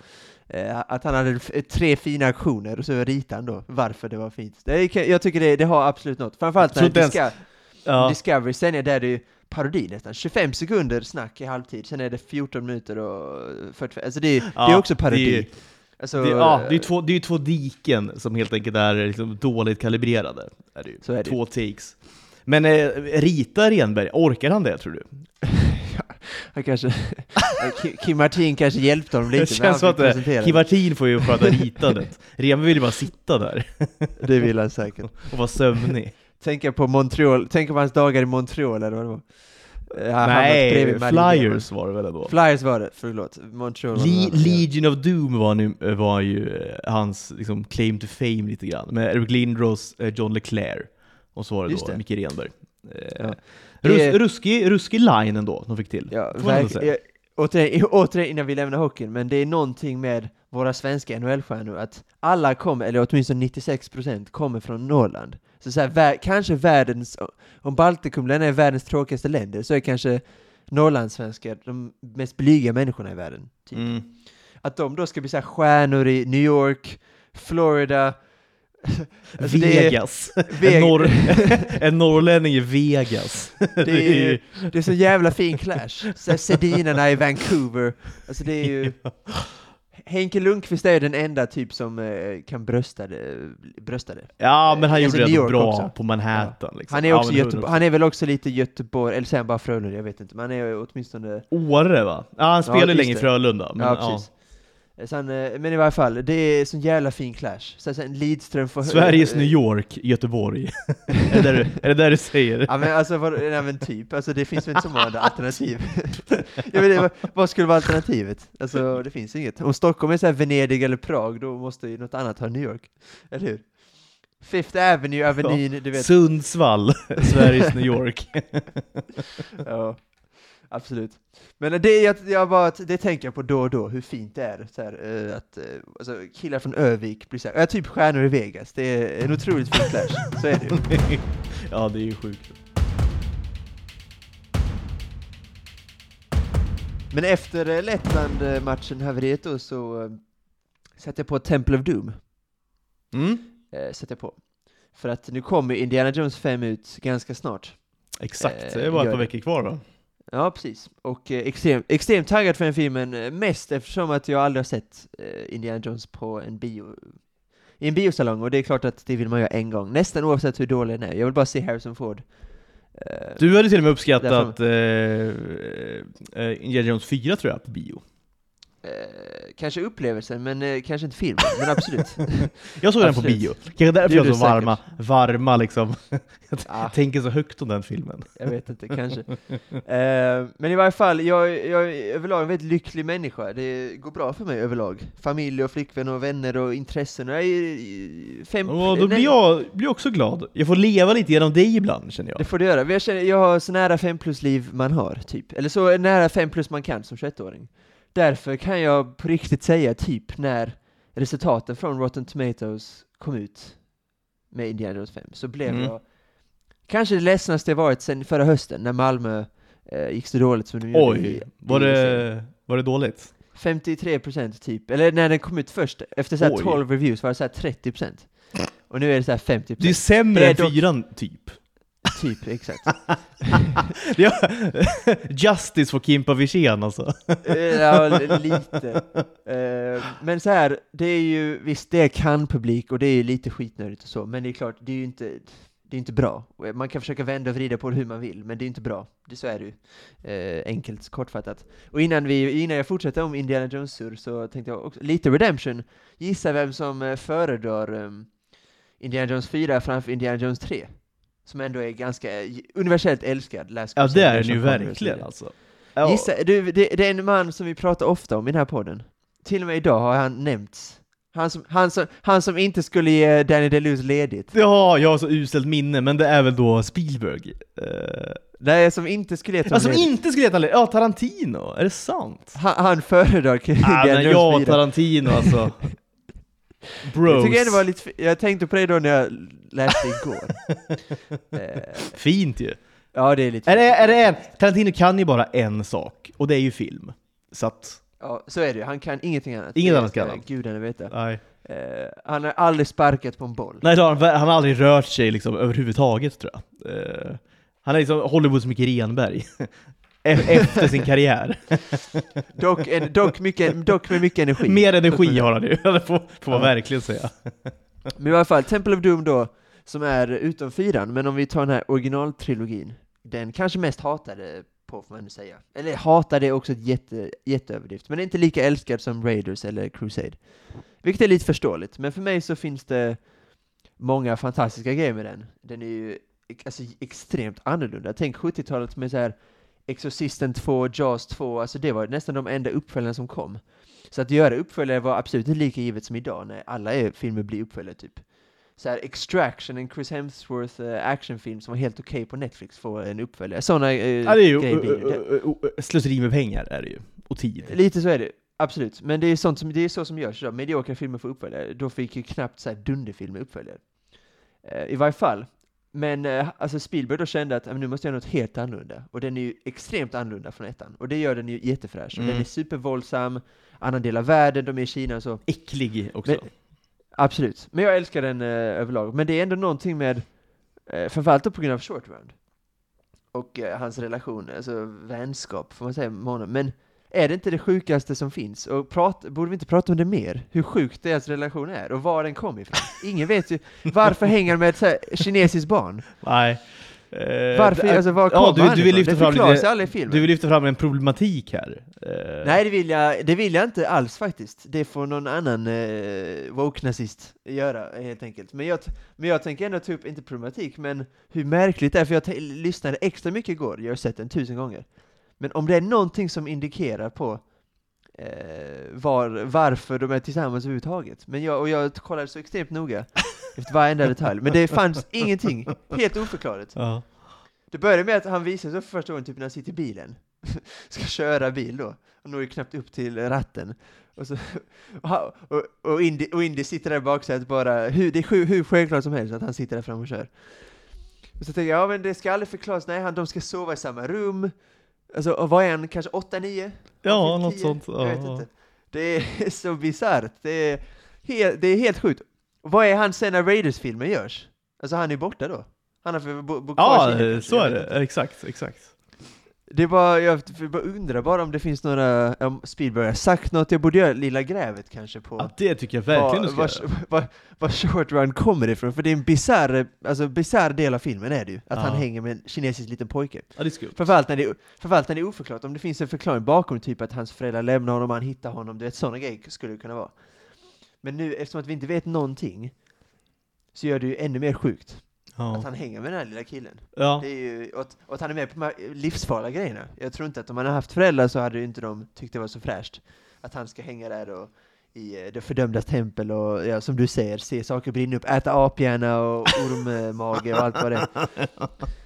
Eh, att han hade tre fina aktioner och så ritar han då varför det var fint. Det är, jag tycker det, det har absolut något. Framförallt när inte ens- Disca- Ja. Discovery sen är det ju parodi nästan. 25 sekunder snack i halvtid, sen är det 14 minuter och 45, alltså det, är- det är Ja, också parodi. det är- alltså, Det, ja, det är ju två, det är ju två diken som helt enkelt är liksom dåligt kalibrerade. Är det ju. Så är det. Två takes. Men eh, rita Renberg, orkar han det tror du? han kanske, Ki- Kim Martin kanske hjälpte honom Det lite när han känns som att eh, Kim det. Martin får ju sköta ritandet. Renberg vill ju bara sitta där Det vill han säkert. och vara sömnig. Tänka på Montreal, tänka på hans dagar i Montreal eller vad det var. Eh, Nej, Flyers var det väl ändå? Flyers var det, förlåt. Montreal Le-. Legion of Doom var, nu, var ju eh, hans liksom, claim to fame lite grann, med Eric Lindros, John Leclerc och så var det Just då det. Micke Renberg. Ja. Rus, ruskig, ruskig line ändå de fick till. Ja, jag, återigen, återigen innan vi lämnar hockeyn, men det är någonting med våra svenska NHL-stjärnor att alla kommer, eller åtminstone 96% kommer från Norrland. Så, så här, vär, kanske världens, om Baltikumländerna är världens tråkigaste länder, så är kanske Norrlandssvenskar de mest blyga människorna i världen. Typ. Mm. Att de då ska bli så här stjärnor i New York, Florida, Alltså, är- Vegas. Veg- En, norr, en norrlänning i Vegas. Det är, det är så jävla fin clash. Sedinerna i Vancouver. Alltså det är ju... Henke Lundqvist är den enda typ som eh, kan brösta det. Brösta det. Ja, men han Alltså, gjorde det bra också. på Manhattan. Liksom. Han är, Ja, också Göteborg, 100%. han är väl också lite Göteborg, eller säger han bara Frölunda, jag vet inte. Men han är åtminstone... Åre va? Ja, han spelar ju just länge i. Frölunda. Men, ja, ja, precis. Så han, eh, men i varje fall, det är sån jävla fin clash. Så, så en Lidström får... Sveriges eh, New York, Göteborg. är, det är det där du säger? Ja men alltså, vad, nej, men typ, alltså det finns väl inte så många alternativ. jag vet, vad, vad skulle vara alternativet? Alltså det finns inget. Om Stockholm är så Venedig eller Prag, då måste ju något annat ha New York. Eller hur? Fifth Avenue, Avenyn, du vet. Sundsvall, Sveriges New York. Ja, absolut. Men det, jag, jag bara, det tänker jag på då och då, hur fint det är. Så här, eh, att, eh, alltså, killar från Övik blir så här, ja, typ stjärnor i Vegas. Det är en otroligt fin clash, så är det ju. ja, det är ju sjukt. Men efter Lettland-matchen, haveriet då, så eh, satte jag på Temple of Doom. Mm? Eh, satte jag på. För att nu kommer Indiana Jones 5 ut ganska snart. Exakt, Eh, det är bara ett par veckor kvar då. Ja, precis. Och eh, extrem, extremt taggad för den filmen, eh, mest eftersom att jag aldrig har sett eh, Indiana Jones på en bio, i en biosalong, och det är klart att det vill man göra en gång, nästan oavsett hur dålig den är. Jag vill bara se Harrison Ford. Eh, Du hade till och med uppskattat eh, eh, Indiana Jones 4 tror jag, på bio. Eh, kanske upplevelsen, men eh, kanske inte filmen, men absolut. Jag såg den på bio. Kanske därför Det jag så du varma, varma liksom. ah, Tänker så högt om den filmen. jag vet inte, kanske. Eh, men i varje fall, jag, jag är överlag en väldigt lycklig människa. Det går bra för mig överlag. Familj och flickvän och vänner och intressen. Jag är fem, Och då blir jag blir också glad. Jag får leva lite genom dig ibland känner Det jag. får du göra. Jag, känner, jag har så nära fem plus-liv man har, typ. Eller så nära fem plus man kan som 21-åring. Därför kan jag på riktigt säga typ när resultaten från Rotten Tomatoes kom ut med Indiana Jones 5, så blev Mm. jag kanske det ledsnaste jag varit sedan förra hösten, när Malmö eh, gick så dåligt som de gjorde i, Oj, var i det, var det dåligt? 53% typ, eller när den kom ut först, efter så här Oj. 12 reviews var det så här 30% Och nu är det så här 50% Det är sämre Det är än dock- fyran, typ. Typ, exakt. Justice för Kimpa Wirsén alltså. Ja, li- lite. Eh, men så här, det är ju, visst det är kan-publik och det är ju lite skitnödigt och så, men det är klart, det är ju inte, det är inte bra. Man kan försöka vända och vrida på det hur man vill, men det är inte bra. Det, så är det ju. Eh, enkelt, kortfattat. Och innan, vi, innan jag fortsätter om Indiana Jones-sur så tänkte jag också, lite Redemption. Gissa vem som eh, föredrar um, Indiana Jones 4 framför Indiana Jones 3? Som ändå är ganska universellt älskad. Last Ja det är den ju och så verkligen alltså. Ja. Gissa, du, det, det är en man som vi pratar ofta om i den här podden. Till och med idag har han nämnts. Han som, han som, han som inte skulle ge Danny DeLuise ledigt. Ja, jag har så uselt minne, men det är väl då Spielberg. Uh, Nej, som inte skulle ge honom ja, som inte skulle heta le- Ja, Tarantino, är det sant? Han, han föredrar Ah, Indiana men Jones ja, 4. Tarantino alltså. Bros. Jag, tycker ändå var lite, jag tänkte på det då när jag läste igår. eh, Fint ju. ja, det är lite Är det, är det en, Tarantino kan ju bara en sak, och det är ju film. Så att, Ja, så är det ju. Han kan ingenting annat. Inget Det annat kan han. Gudarna veta. nej. Eh, han har aldrig sparkat på en boll. Nej, han, han har aldrig rört sig liksom överhuvudtaget tror jag. Eh, han är liksom Hollywoods Micke Renberg. E- Efter sin karriär. Dock, dock, mycket, dock med mycket energi. Mer energi har han ju, får, får man verkligen säga. Men i alla fall, Temple of Doom då, som är utom fyran, men om vi tar den här originaltrilogin, den kanske mest hatade på, får man säga. Eller hatade är också ett jätte, jätteöverdrift, men inte lika älskad som Raiders eller Crusade. Vilket är lite förståeligt, men för mig så finns det många fantastiska grejer med den. Den är ju alltså, extremt annorlunda. Tänk 70-talet med så här Exorcisten 2, Jaws 2, alltså det var nästan de enda uppföljarna som kom. Så att göra uppföljare var absolut inte lika givet som idag, när alla är, filmer blir uppföljare typ. Så här, Extraction, en Chris Hemsworth uh, actionfilm som var helt okej på Netflix, får en uppföljare. Sådana uh, Ja, det är ju grejer uh, uh, slöseri med pengar, är det ju. Och tid. Lite så är det, absolut. Men det är, sånt som, det är så som görs idag. Mediokra filmer får uppföljare. Då fick ju knappt så här dunderfilmer uppföljare. Eh, I varje fall. Men eh, alltså Spielberg då kände att "Ja, men nu måste jag göra något helt annorlunda. Och den är ju extremt annorlunda från ettan. Och det gör den ju jättefräsch. Mm. den är supervåldsam, annan del av världen, de är i Kina och så. Äcklig också. Men- Absolut. Men jag älskar den eh, överlag. Men det är ändå någonting med, eh, framförallt då på grund av Short Round. Och eh, hans relation, alltså vänskap får man säga med honom. Men är det inte det sjukaste som finns? Och prat, borde vi inte prata om det mer? Hur sjukt deras relation är och var den kom ifrån? Ingen vet ju. Varför hänger han med ett så här kinesiskt barn? Nej. Eh, Varför? äh, Alltså var ja, kom du- han du vill lyfta fram lite-. Du vill lyfta fram en problematik här. Eh, Nej, det vill, jag, det vill jag inte alls faktiskt. Det får någon annan eh, woke-nazist göra, helt enkelt. Men jag, men jag tänker ändå ta upp, inte problematik, men hur märkligt det är, för jag lyssnade extra mycket igår, jag har sett den tusen gånger. Men om det är någonting som indikerar på eh, var, varför de är tillsammans överhuvudtaget. Men jag, och jag kollade så extremt noga efter varje enda detalj, men det fanns ingenting, helt oförklarligt. ja. Det börjar med att han visar sig för första gången typ när han sitter i bilen. Ska köra bil då. Och når ju knappt upp till ratten. Och, så, och, han- och, Indy, och Indy sitter där i baksätet bara, hur, det är hur, hur självklart som helst att han sitter där fram och kör. Och så tänker jag, ja men det ska aldrig förklaras, nej han, de ska sova i samma rum. Alltså, vad är han, kanske 8-9? Ja, något 10? sånt. Jag Ja, vet ja. inte. Det är så bisarrt. Det är, helt, det är helt sjukt. Vad är han sen när Raiders-filmen görs? Alltså han är borta då? Han har för bo, bo Ja, så är det. Exakt, exakt. Det var, jag bara undrar bara om det finns några, om Spielberg har sagt något jag borde göra, Lilla Grävet kanske på Ja, det tycker jag verkligen du ska var, var, var Short Run kommer ifrån, för det är en bisarr, alltså bisarr del av filmen är det ju, att Ja. han hänger med en kinesisk liten pojke. Ja, det är skumt. Framförallt när, det, framförallt när det är oförklarat, om det finns en förklaring bakom, typ att hans föräldrar lämnar honom, han hittar honom, du vet sådana grejer skulle det kunna vara. Men nu, eftersom att vi inte vet någonting, så gör det ju ännu mer sjukt att Ja. han hänger med den här lilla killen. ja. Det är ju, och, att, och att han är med på de här livsfarliga grejerna. Jag tror inte att om han hade haft föräldrar så hade inte de tyckt det var så fräscht. Att han ska hänga där och i eh, det fördömdas tempel och ja, som du säger, se saker brinna upp, äta aphjärna och ormmage och allt vad det är.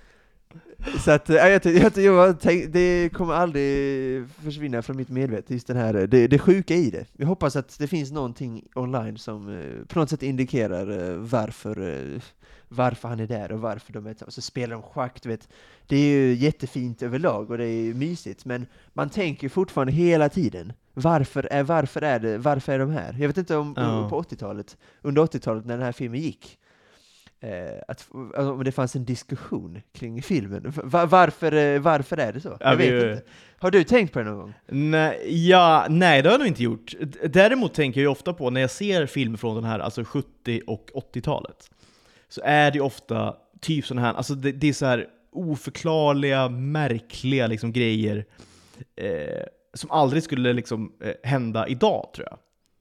Så att, ja, jag, jag, jag tänk, det kommer aldrig försvinna från mitt medvetande, just den här, det, det sjuka i det. Jag hoppas att det finns någonting online som eh, på något sätt indikerar eh, varför, varför han är där och varför de är och så spelar de schack, du vet. Det är ju jättefint överlag och det är mysigt, men man tänker fortfarande hela tiden, varför är, varför är, det, varför är de här? Jag vet inte om Ja. på 80-talet, under 80-talet när den här filmen gick, att, alltså, om det fanns en diskussion kring filmen. Va- varför, eh, varför är det så? Ja, jag vet inte. Har du tänkt på det någon gång? Nej, ja, nej, det har jag nog inte gjort. Däremot tänker jag ju ofta på, när jag ser filmer från den här, alltså 70 och 80-talet, så är det ofta typ sådana här, alltså det, det är så här oförklarliga, märkliga liksom grejer eh, som aldrig skulle liksom eh, hända idag, tror jag.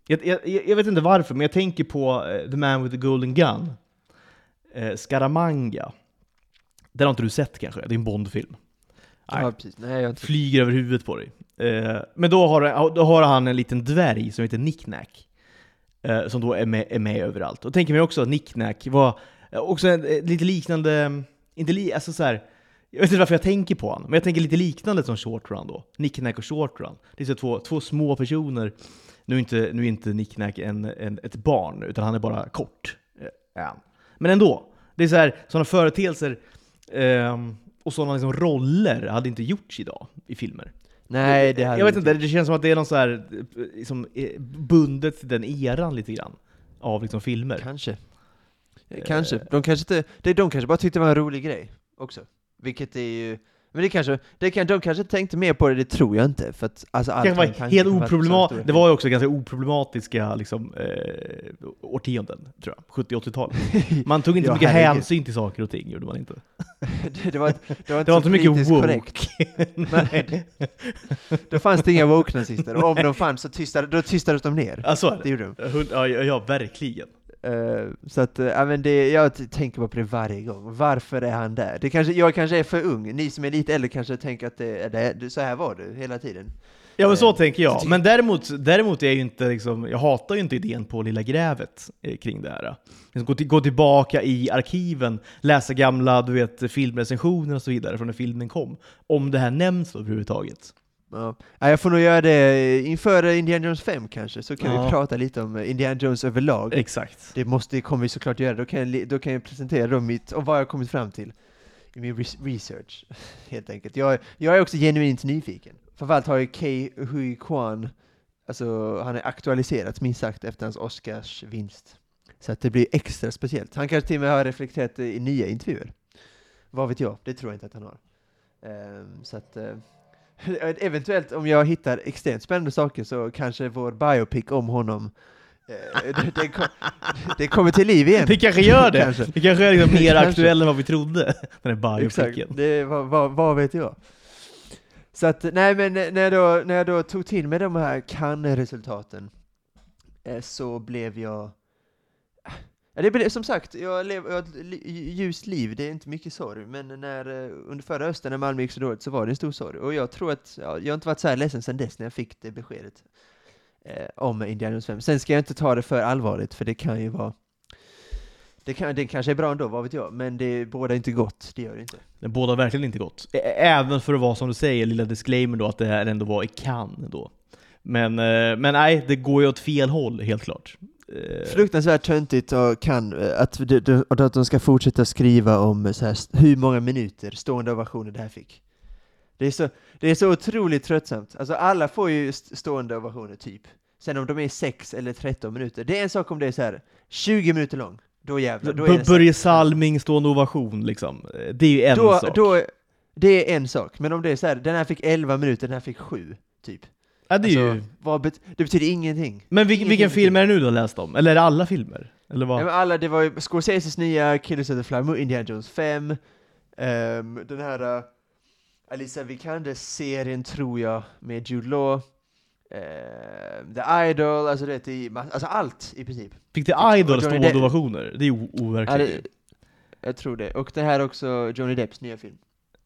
Jag, jag. jag vet inte varför, men jag tänker på eh, The Man with the Golden Gun, eh, Scaramanga. Den har inte du sett kanske? Det är en Bondfilm. Nej. Ja, precis. Nej, jag inte. Flyger över huvudet på dig. Eh, men då har, då har han en liten dvärg som heter Nicknack. Eh, som då är med, är med överallt. Och tänker mig också att Nicknack var eh, också en, eh, lite liknande, inte li, alltså så här, jag vet inte varför jag tänker på honom, men jag tänker lite liknande som Short Run då. Nicknack och Short Run. Det är så två, två små personer. Nu är inte, nu är inte Nicknack en, en, ett barn, utan han är bara kort. Eh, är han. Men ändå, det är så här, sådana företeelser ehm, och sådana liksom roller hade inte gjorts idag i filmer. Nej, det hade jag vet inte det känns som att det är någon så här, eh, liksom, eh, bundet till den eran lite grann. Av liksom filmer. Kanske. Kanske. De kanske inte, de kanske bara tyckte det var en rolig grej också. Vilket är ju, men det kanske, det kan, de kanske tänkte mer på det, det tror jag inte. För att alltså allt Det var helt oproblematiskt. Det var ju också ganska oproblematiska liksom, eh, årtionden, tror jag. 70-80-talet. Man tog inte Ja, mycket herregud. hänsyn till saker och ting, gjorde man inte. det, det var, det var inte Det var så inte mycket woke. korrekt. Nej. Då fanns det inga woke-nazister, och om de fanns så tystade, då tystades de ner. Ja, så är Det det. gjorde de. Ja, ja, verkligen. Eh, så att, uh, men det, jag tänker bara på det varje gång. Varför är han där? Det kanske, jag kanske är för ung, ni som är lite äldre kanske tänker att det, det, så här var du hela tiden. Ja men så Eh, tänker jag. Men däremot, däremot är jag ju inte liksom, jag hatar ju inte idén på Lilla Grävet eh, kring det här. Liksom gå, till, gå tillbaka i arkiven, läsa gamla du vet, filmrecensioner och så vidare från när filmen kom. Om det här nämns överhuvudtaget. Ja. Ja, jag får nog göra det inför Indiana Jones 5 kanske, så kan Ja. vi prata lite om Indiana Jones överlag. Exakt. Det måste, kommer vi såklart göra, då kan jag, då kan jag presentera då mitt, och vad jag har kommit fram till i min res- research, helt enkelt. Jag, jag är också genuint nyfiken. Framförallt har ju Kei Hui Kwan, alltså han är aktualiserats minst sagt efter hans Oscars vinst. Så att det blir extra speciellt. Han kanske till och med har reflekterat i nya intervjuer. Vad vet jag? Det tror jag inte att han har. Ehm, så att, eh, eventuellt om jag hittar extremt spännande saker så kanske vår biopic om honom eh, det, det, kom, det kommer till liv igen. Det kanske gör det. Kanske. Det kanske är liksom mer aktuell än vad vi trodde. Den här biopicen. det, vad, vad, vad vet jag? Så att, nej men när jag då, när jag då tog till mig de här Cannes-resultaten eh, så blev jag Ja, det blev, som sagt, jag lever jag har ett ljust liv, det är inte mycket sorg, men när, eh, under förra hösten när Malmö gick så dåligt så var det en stor sorg. Och jag tror att, ja, jag har inte varit så här ledsen sedan dess när jag fick det beskedet eh, om Indiana Jones 5. Sen ska jag inte ta det för allvarligt, för det kan ju vara det, kan, det kanske är bra ändå, vad vet jag, men det båda inte gott, det gör det inte. Det båda verkligen inte gott. Ä- Även för att vara som du säger, lilla disclaimer då, att det här ändå var i Cannes då. Men, eh, men nej, det går ju åt fel håll, helt klart. Eh, Fruktansvärt töntigt och kan, eh, att, de, de, att de ska fortsätta skriva om så här, hur många minuter stående ovationer det här fick. Det är, så, det är så otroligt tröttsamt. Alltså alla får ju st- stående ovationer, typ. Sen om de är 6 eller 13 minuter, det är en sak om det är så här 20 minuter lång. Då jävlar, då är Börje Salming, stående ovation liksom. Eh, Det är ju en då, sak. då, Det är en sak, men om det är så här, den här fick 11 minuter, den här fick 7, typ. Ja, det är ju... Alltså, vad bet- det betyder ingenting. Men vilken, vilken film är det nu du har läst om? Eller är det alla filmer? Eller vad? Ja, men alla, det var ju Scorseses nya Killers of the Flower Moon, Indiana Jones 5, ehm, den här uh, Alicia Vikander-serien tror jag, med Jude Law, ehm, The Idol, alltså det ma- alltså allt i princip. Fick det Johnny två Depp- ovationer? Det är ju Ja, overkligt. det, jag tror det. Och det här är också Johnny Depps nya film.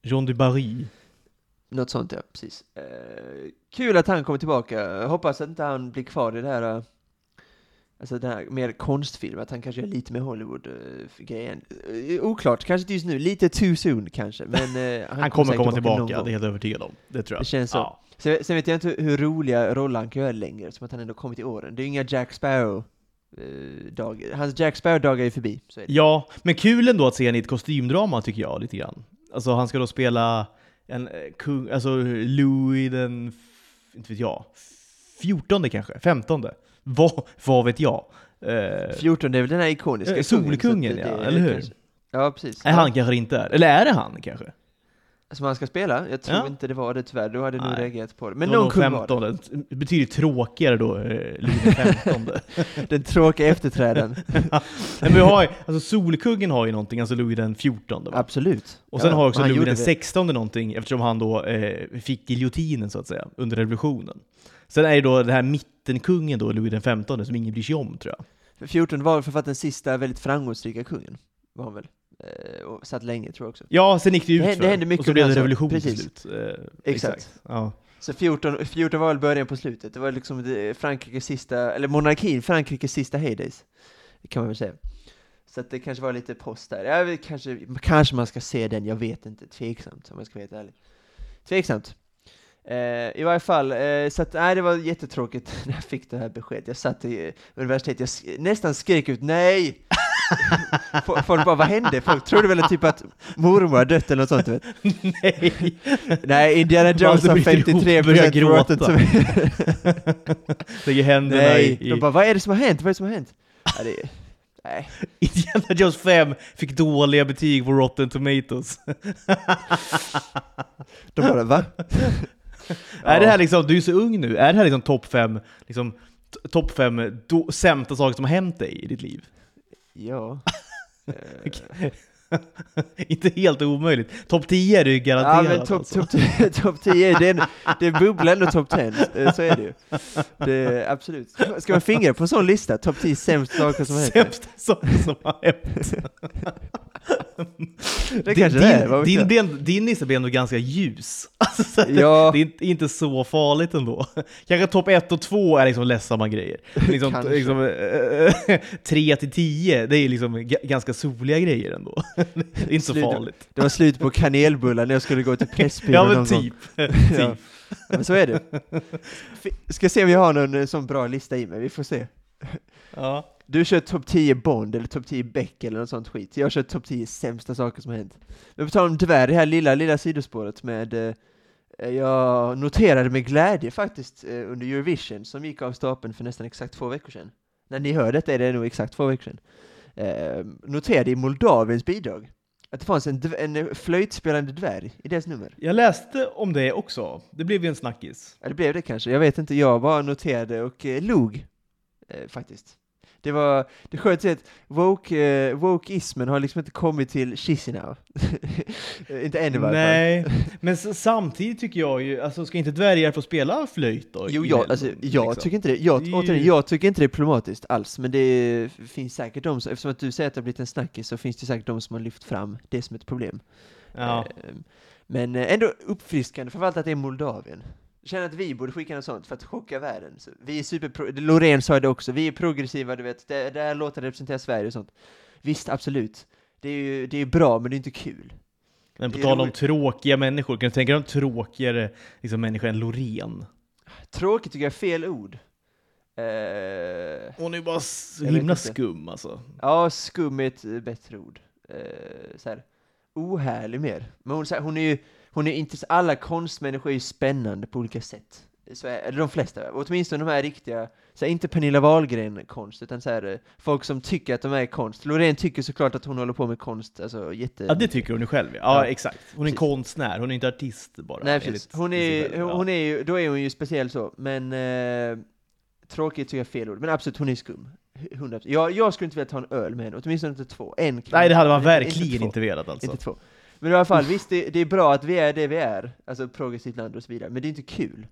Jean du Barry. Något sånt ja, precis. Eh, kul att han kommer tillbaka. Jag hoppas att inte han blir kvar i det här, eh, alltså den här mer konstfilm, att han kanske gör lite mer Hollywood-grejen. Uh, oklart, kanske inte just nu, lite too soon kanske, men eh, Han, kommer säkert komma tillbaka, gång. det är helt övertygad om. Det tror jag. Det känns så. Ja. Sen, sen vet jag inte hur roliga roller han kan göra längre, som att han ändå kommit i åren. Det är ju inga Jack Sparrow eh, dagar. Hans Jack Sparrow-dagar är ju förbi, så är ja, men kul ändå att se honom i ett kostymdrama tycker jag, lite grann. Alltså han ska då spela en eh, kung, alltså Louis den, inte vet jag, 14 kanske, 15 vad, vad vet jag? Eh, 14 det är väl den här ikoniska Eh, kungen, Solkungen, det- ja, eller hur? kanske- Ja, precis. är han kanske inte är? Eller är det han kanske? Som han ska spela? Jag tror Ja. inte det var det tyvär, då hade jag nog reagerat på det. Men någon kung var det. 15, det betyder tråkigare då, eh, Louis den 15 Den tråkiga efterträdaren. Nej, men vi har alltså Solkungen har ju någonting, alltså Louis den 14 va? Absolut. Och sen Ja, har också Louis den det. 16 någonting eftersom han då eh, fick giljotinen så att säga under revolutionen. Sen är det då den här mittenkungen då, Louis den 15 som ingen bryr sig om tror jag. För 14 var för att den sista väldigt framgångsrika kungen, var han väl. Eh, och satt länge tror jag också. Ja, sen gick det ut Det det hände mycket och så blev det revolution till slut. Eh, Exakt. Ja. Så 14, 14 var väl början på slutet, det var liksom det, Frankrikes sista, eller monarkin, Frankrikes sista heydays. Kan man väl säga. Så att det kanske var lite post där. Vet, kanske, kanske man ska se den, jag vet inte. Tveksamt om jag ska vara helt ärlig. Tveksamt. Eh, I varje fall, eh, så att, nej det var jättetråkigt när jag fick det här beskedet. Jag satt i universitetet, jag sk- nästan skrek ut nej! Folk bara, vad hände? Folk trodde väl typ att mormor hade dött eller något sånt, du vet. Nej! Nej, Indiana Jones har bryter ihop, 53% börjar gråta. Rotten. Lägger händerna Nej, i... de bara vad är det som har hänt? Vad är det som har hänt? Ja, det, nej. Indiana Jones 5 fick dåliga betyg på Rotten Tomatoes. De bara va? Är det här liksom, du är så ung nu, är det här liksom topp 5 liksom, topp fem sämsta saker som har hänt dig i ditt liv? Ja. Eh, Inte helt omöjligt. Topp 10 är det ju Ja garanterat. men topp alltså. top, tio- top 10, det, är- det bubblar ändå topp 10, eh, så är det ju. Det, absolut. Ska man fingra på en sån lista? Topp 10 sämsta saker som har hänt? Sämsta saker som har hänt. Det kanske det är, din, din, din, din lista blir ändå ganska ljus. Alltså, så Ja. Det är inte, så farligt ändå. Kanske topp 1 och 2 är liksom ledsamma grejer. Liksom, liksom, 3 till 10, det är liksom ga- ganska soliga grejer ändå. Det är inte så Slut- farligt. Det var slut på kanelbullar när jag skulle gå till Pressbyrån Ja men typ. Ja. typ. Ja, men så är det. Ska se om jag har någon eh, sån bra lista i mig, vi får se. Ja. Du kör topp 10 Bond eller topp 10 Beck eller något sånt skit. Jag kör topp 10 sämsta saker som har hänt. Men på tal om tyvärr, det här lilla, lilla sidospåret med eh, jag noterade med glädje faktiskt eh, under Eurovision som gick av stapeln för nästan exakt två veckor sedan. När ni hör detta är det nog exakt två veckor sedan. Eh, noterade i Moldaviens bidrag att det fanns en, en flöjtspelande dvärg i deras nummer. Jag läste om det också. Det blev ju en snackis. Ja, det blev det kanske. Jag vet inte, jag bara noterade och eh, log, eh, faktiskt. Det var, det skönt att woke, eh, wokeismen har liksom inte kommit till Chisinau. Inte än i varje fall. Nej, men samtidigt tycker jag ju, alltså ska inte dvärgar få spela flöjt då? Jo, jag, alltså, jag liksom? tycker inte det. Jag, Det återigen, jag tycker inte det är problematiskt alls, men det finns säkert de som, eftersom att du säger att det har blivit en snackis, så finns det säkert de som har lyft fram det som ett problem. Ja. Eh, Men eh, ändå uppfriskande, framförallt att det är Moldavien. Känner att vi borde skicka något sånt för att chocka världen. Så vi är super Loreen sa det också, vi är progressiva, du vet, det, det här låter representera Sverige och sånt. Visst, absolut. Det är ju det är bra, men det är inte kul. Men på tal om tråkiga människor, kan du tänka dig en tråkigare liksom, människa än Loreen? Tråkigt tycker jag är fel ord. Eh, Hon är ju bara så himla skum alltså. ja, skum är ett bättre ord. Eh, så här, ohärlig mer. Men hon, här, hon är ju, hon är inte, alla konstmänniskor är ju spännande på olika sätt. Så är, eller de flesta, åtminstone de här riktiga, så här, inte Pernilla Wahlgren-konst, utan så här, eh, folk som tycker att de är konst. Loreen tycker såklart att hon håller på med konst, alltså jätte... Ja, det tycker hon ju själv. Ja, Ja. exakt. Hon är Precis. konstnär, hon är inte artist bara. Nej precis, hon är. Ja. hon är ju, då är hon ju speciell så, men eh, tråkigt tycker jag är fel ord, men absolut hon är skum. 100%. Jag, jag skulle inte vilja ta en öl med henne, åtminstone inte två. En kvinna. Nej, det hade man Inte- verkligen två. inte velat alltså. Inte två. Men i alla fall, visst det, det är bra att vi är det vi är, alltså progressivt land och så vidare, men det är inte kul.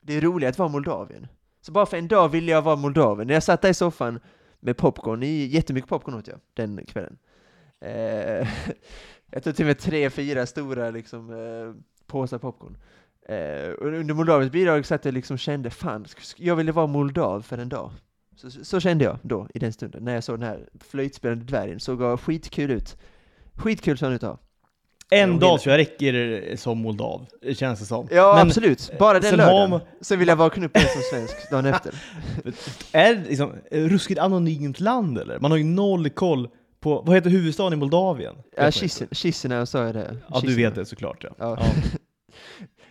Det är roligt att vara Moldavien. Så bara för en dag ville jag vara Moldavien. När jag satt där i soffan med popcorn, i, jättemycket popcorn åt jag den kvällen. Eh, jag tog till mig tre, fyra stora liksom, eh, påsar popcorn. Eh, och under Moldaviens bidrag så att jag liksom kände, fan, jag ville vara moldav för en dag. Så, så, kände jag då, i den stunden, när jag såg den här flöjtspelande dvärgen, såg skitkul ut. Skitkul såg han ut att ha. En dag tror jag räcker som moldav, känns det som. Ja, Men absolut. Bara den sen har lördagen. man- Sen vill jag vakna upp som svensk dagen efter. är det liksom ett ruskigt anonymt land eller? Man har ju noll koll på, vad heter huvudstaden i Moldavien? Ja, Chisinau sa jag det. Ja, du vet det såklart ja. Ja. ja.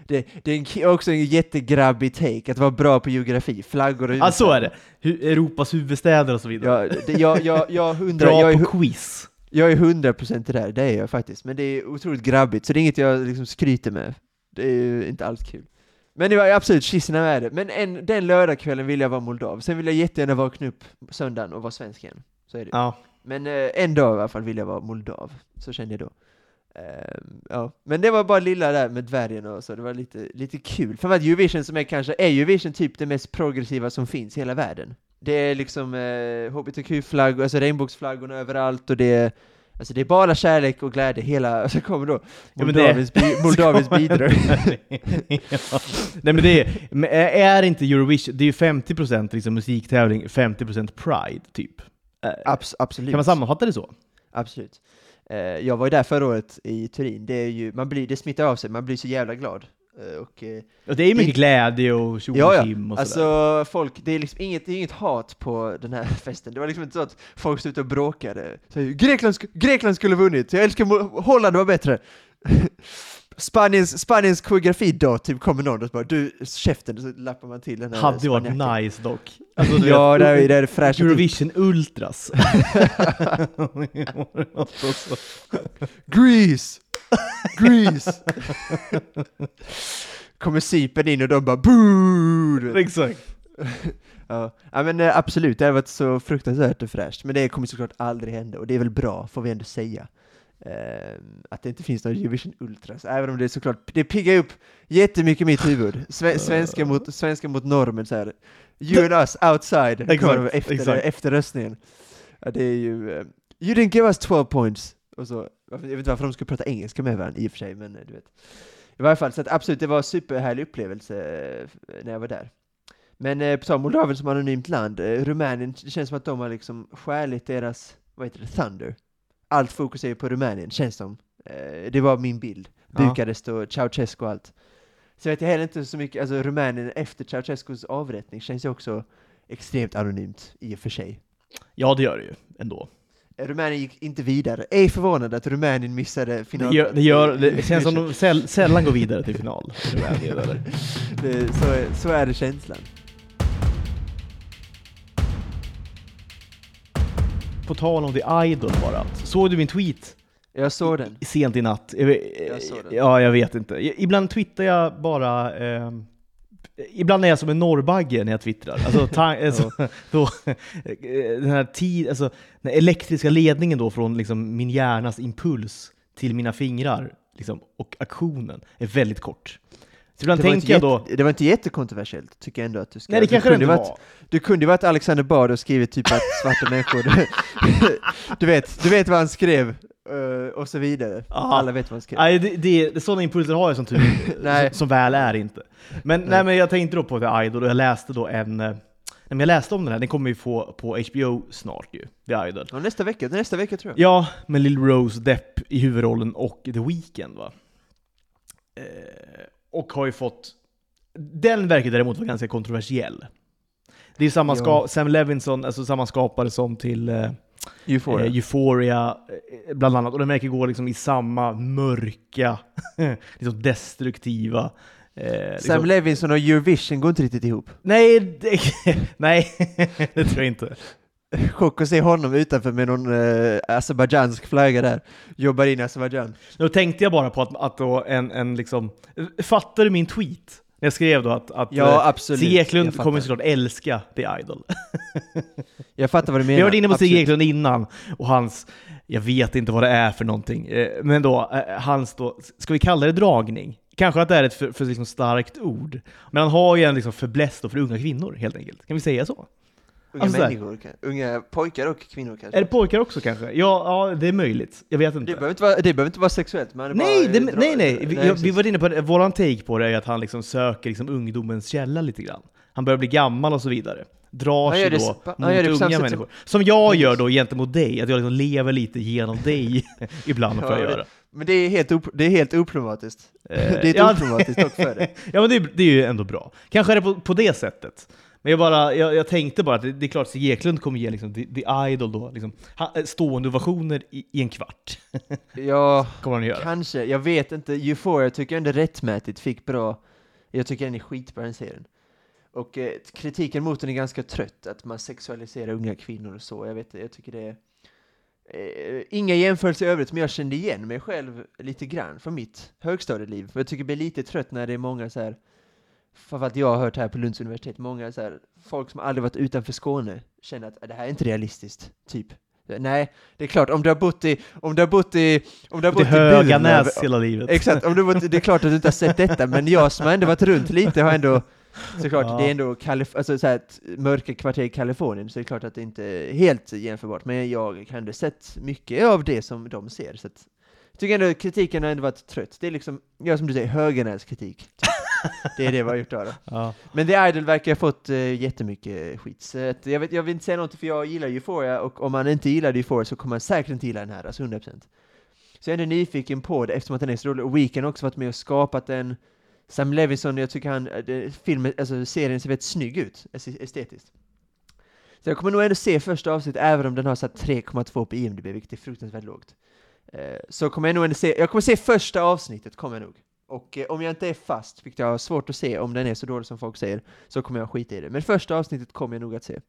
Det, det är en, också en jättegrabbig take, att vara bra på geografi, flaggor och Ja, så är det. Hu- Europas huvudstäder och så vidare. Ja, det, jag, jag, jag, undrar, Bra jag, är, på quiz. jag är 100% i det där, det är jag faktiskt. Men det är otroligt grabbigt, så det är inget jag liksom skryter med. Det är ju inte alls kul. Men det var absolut, Chisinau är det. Men en, den lördagskvällen vill jag vara moldav. Sen vill jag jättegärna vakna upp söndagen och vara svensk igen. Så är det. Ja. Men eh, en dag i alla fall vill jag vara moldav, så kände jag då. Ehm, ja. Men det var bara lilla där med dvärgen och så, det var lite, lite kul. För att Eurovision som är kanske, är Eurovision typ det mest progressiva som finns i hela världen. Det är liksom eh, hbtq-flaggor, alltså regnbågsflaggorna överallt och det är Alltså det är bara kärlek och glädje hela, så kommer då Ja, Moldaviens, bi, Moldaviens bidrag. ja. Nej men det är, men är inte Eurovision, det är ju 50% liksom musiktävling, 50% Pride typ. Eh, Abs absolut. Kan man sammanfatta det så? Absolut. Eh, jag var ju där förra året i Turin, det, är ju, man blir, det smittar av sig, man blir så jävla glad. Eh, och, eh, Och det är mycket Inte- glädje och tjo Ja, ja. och sådär. Alltså folk, det är liksom inget, det är inget hat på den här festen. Det var liksom inte så att folk stod ute och bråkade. Så, Grekland, Grekland skulle ha vunnit, jag älskar Holland var bättre. Spaniens, Spaniens koreografi då, typ kommer någon och bara du, käften, så lappar man till den här Hade varit nice dock. Alltså, Ja, vet, det är, det är fräscht. Eurovision Ultras. Grease! Grease! Kommer Cypern in och de bara boo! Exakt. Ja, ja men eh, absolut, det har varit så fruktansvärt och fräscht, men det kommer såklart aldrig hända, och det är väl bra, får vi ändå säga. Ehm, att det inte finns någon Eurovision Ultras, även om det är såklart, det piggar upp jättemycket mitt huvud. Sve, svenska, mot, svenska mot normen så här. You and us outside, de efter, exakt. efter röstningen. Ja, det är ju, eh, you didn't give us 12 points. Och så, jag vet inte varför de skulle prata engelska med varandra i och för sig, men eh, du vet. I varje fall, så att absolut, det var en superhärlig upplevelse eh, när jag var där. Men eh, på tal om Moldavien som anonymt land, eh, Rumänien, det känns som att de har liksom skäligt deras, vad heter det, thunder. Allt fokus är ju på Rumänien, känns som. Eh, det var min bild. Ja. Bukarest och Ceausescu och allt. Så vet jag heller inte så mycket, alltså Rumänien efter Ceausescus avrättning känns ju också extremt anonymt i och för sig. Ja, det gör det ju ändå. Eh, Rumänien gick inte vidare. Är förvånad att Rumänien missade Det, final. gör, det, gör, det känns som de säll, sällan går vidare till final. Rumänien, eller? det, så, så är det känslan. På tal om The Idol bara. Såg du min tweet Jag såg den. sent i natt? Jag, Jag såg den. Ja, jag vet inte. Ibland twittrar jag bara... Eh, ibland är jag som en norrbagge när jag twittrar. Alltså, alltså då, eh, den här tid, alltså, den elektriska ledningen då från liksom min hjärnas impuls till mina fingrar liksom, och aktionen är väldigt kort. Så ibland Det tänker inte jag då... det var inte jättekontroversiellt, tycker jag ändå att du ska... Nej, det du kanske det kunde inte varit, var. Du kunde ju varit Alexander Bard och skrivit typ att svarta människor... du, vet, du vet vad han skrev, eh, och så vidare. Ja. Alla vet vad han skrev. Nej, det, det, det, sådana impulser har jag som tur Nej. som, väl är inte. Men, nej. Nej. men jag tänkte då på The Idol och jag läste då en... eh, Nej, men jag läste om den här, den kommer ju få på HBO snart ju, The Idol. Ja, nästa vecka, nästa vecka tror jag. Ja, med Lil Rose Depp i huvudrollen och The Weeknd va. Eh, och har ju fått... Den verkar däremot vara ganska kontroversiell. Det är samma ska, Sam Levinson, alltså samma skapare som till eh, Euphoria. Eh, Euphoria, eh, bland annat. Och den verkar gå liksom i samma mörka, liksom destruktiva Eh, Sam liksom- Levinson och Eurovision går inte riktigt ihop. Nej, det, nej, det tror jag inte. Chock att se honom utanför med någon eh, azerbajdzjansk flagga där. Jobbar in Azerbajdzjan. Då tänkte jag bara på att, att då en, en liksom, fattar du min tweet? Jag skrev då att, att Ja, eh, absolut. Stig Eklund kommer såklart älska The Idol. Jag fattar vad du menar. Vi har varit inne på Stig. Eklund innan, och hans, jag vet inte vad det är för någonting, eh, men då, eh, hans då, ska vi kalla det dragning? Kanske att det är ett för, för liksom starkt ord, men han har ju en liksom förbläss då för unga kvinnor helt enkelt. Kan vi säga så? Unga Alltså, människor, unga pojkar och kvinnor kanske. Är det pojkar också kanske? Ja, ja det är möjligt. Jag vet det, inte. behöver inte vara, det behöver inte vara sexuellt, är Nej, bara, det, eh, dra- nej, nej. Vi, jag, vi var inne på det, våran take på det är att han liksom söker liksom ungdomens källa lite grann. Han börjar bli gammal och så vidare. Drar sig det då mot det unga människor. Som jag gör då gentemot dig, att jag liksom lever lite genom dig ibland får Ja, jag det- göra. Men det är helt, op- det är helt oproblematiskt. Eh, det är ett ja, oproblematiskt dock för dig. Ja men det, det är ju ändå bra. Kanske är det på, på det sättet. Men jag, bara, jag, jag tänkte bara att det, det är klart att Eklund kommer ge liksom, the, the Idol då, liksom, ha- stående ovationer i, i en kvart. Ja, kommer han göra. kanske. Jag vet inte. Euphoria tycker jag ändå rättmätigt fick bra. Jag tycker den är skitbra den serien. Och eh, kritiken mot den är ganska trött, att man sexualiserar unga kvinnor och så. Jag vet jag tycker det är... Eh, inga jämförelser i övrigt, men jag kände igen mig själv lite grann från mitt högstadieliv. För jag tycker det blir lite trött när det är många så här framförallt jag har hört här på Lunds universitet, många så här, folk som aldrig varit utanför Skåne känner att "Ah, det här är inte realistiskt, typ. Nej, det är klart, om du har bott i, om du har bott i, om du har bott i Höganäs hela livet. Exakt, om du bott, det är klart att du inte har sett detta, men jag som har ändå varit runt lite har ändå Såklart, Ja. det är ändå Kalif alltså, så här, mörka kvarter i Kalifornien, så det är klart att det inte är helt jämförbart, men jag har ändå sett mycket av det som de ser, så att jag tycker ändå kritiken har ändå varit trött. Det är liksom, ja som du säger, Höganäs kritik. Typ. Det är det vi har gjort då. då. Ja. Men The Idol verkar ha fått uh, jättemycket skit, så att jag, vet, jag vill inte säga något för jag gillar Euphoria, och om man inte gillar Euphoria så kommer man säkert inte gilla den här, alltså 100%. Så jag är ändå nyfiken på det eftersom att den är så rolig, och Weekend har också varit med och skapat den. Sam Levinson, jag tycker han, eh, det, filmen, alltså serien ser väldigt snygg ut, es- estetiskt. Så jag kommer nog ändå se första avsnittet, även om den har här 3,2 på IMDB, vilket är fruktansvärt lågt. Eh, så kommer jag nog ändå se, jag kommer se första avsnittet, kommer jag nog. Och eh, om jag inte är fast, vilket jag har svårt att se om den är så dålig som folk säger, så kommer jag skita i det. Men första avsnittet kommer jag nog att se.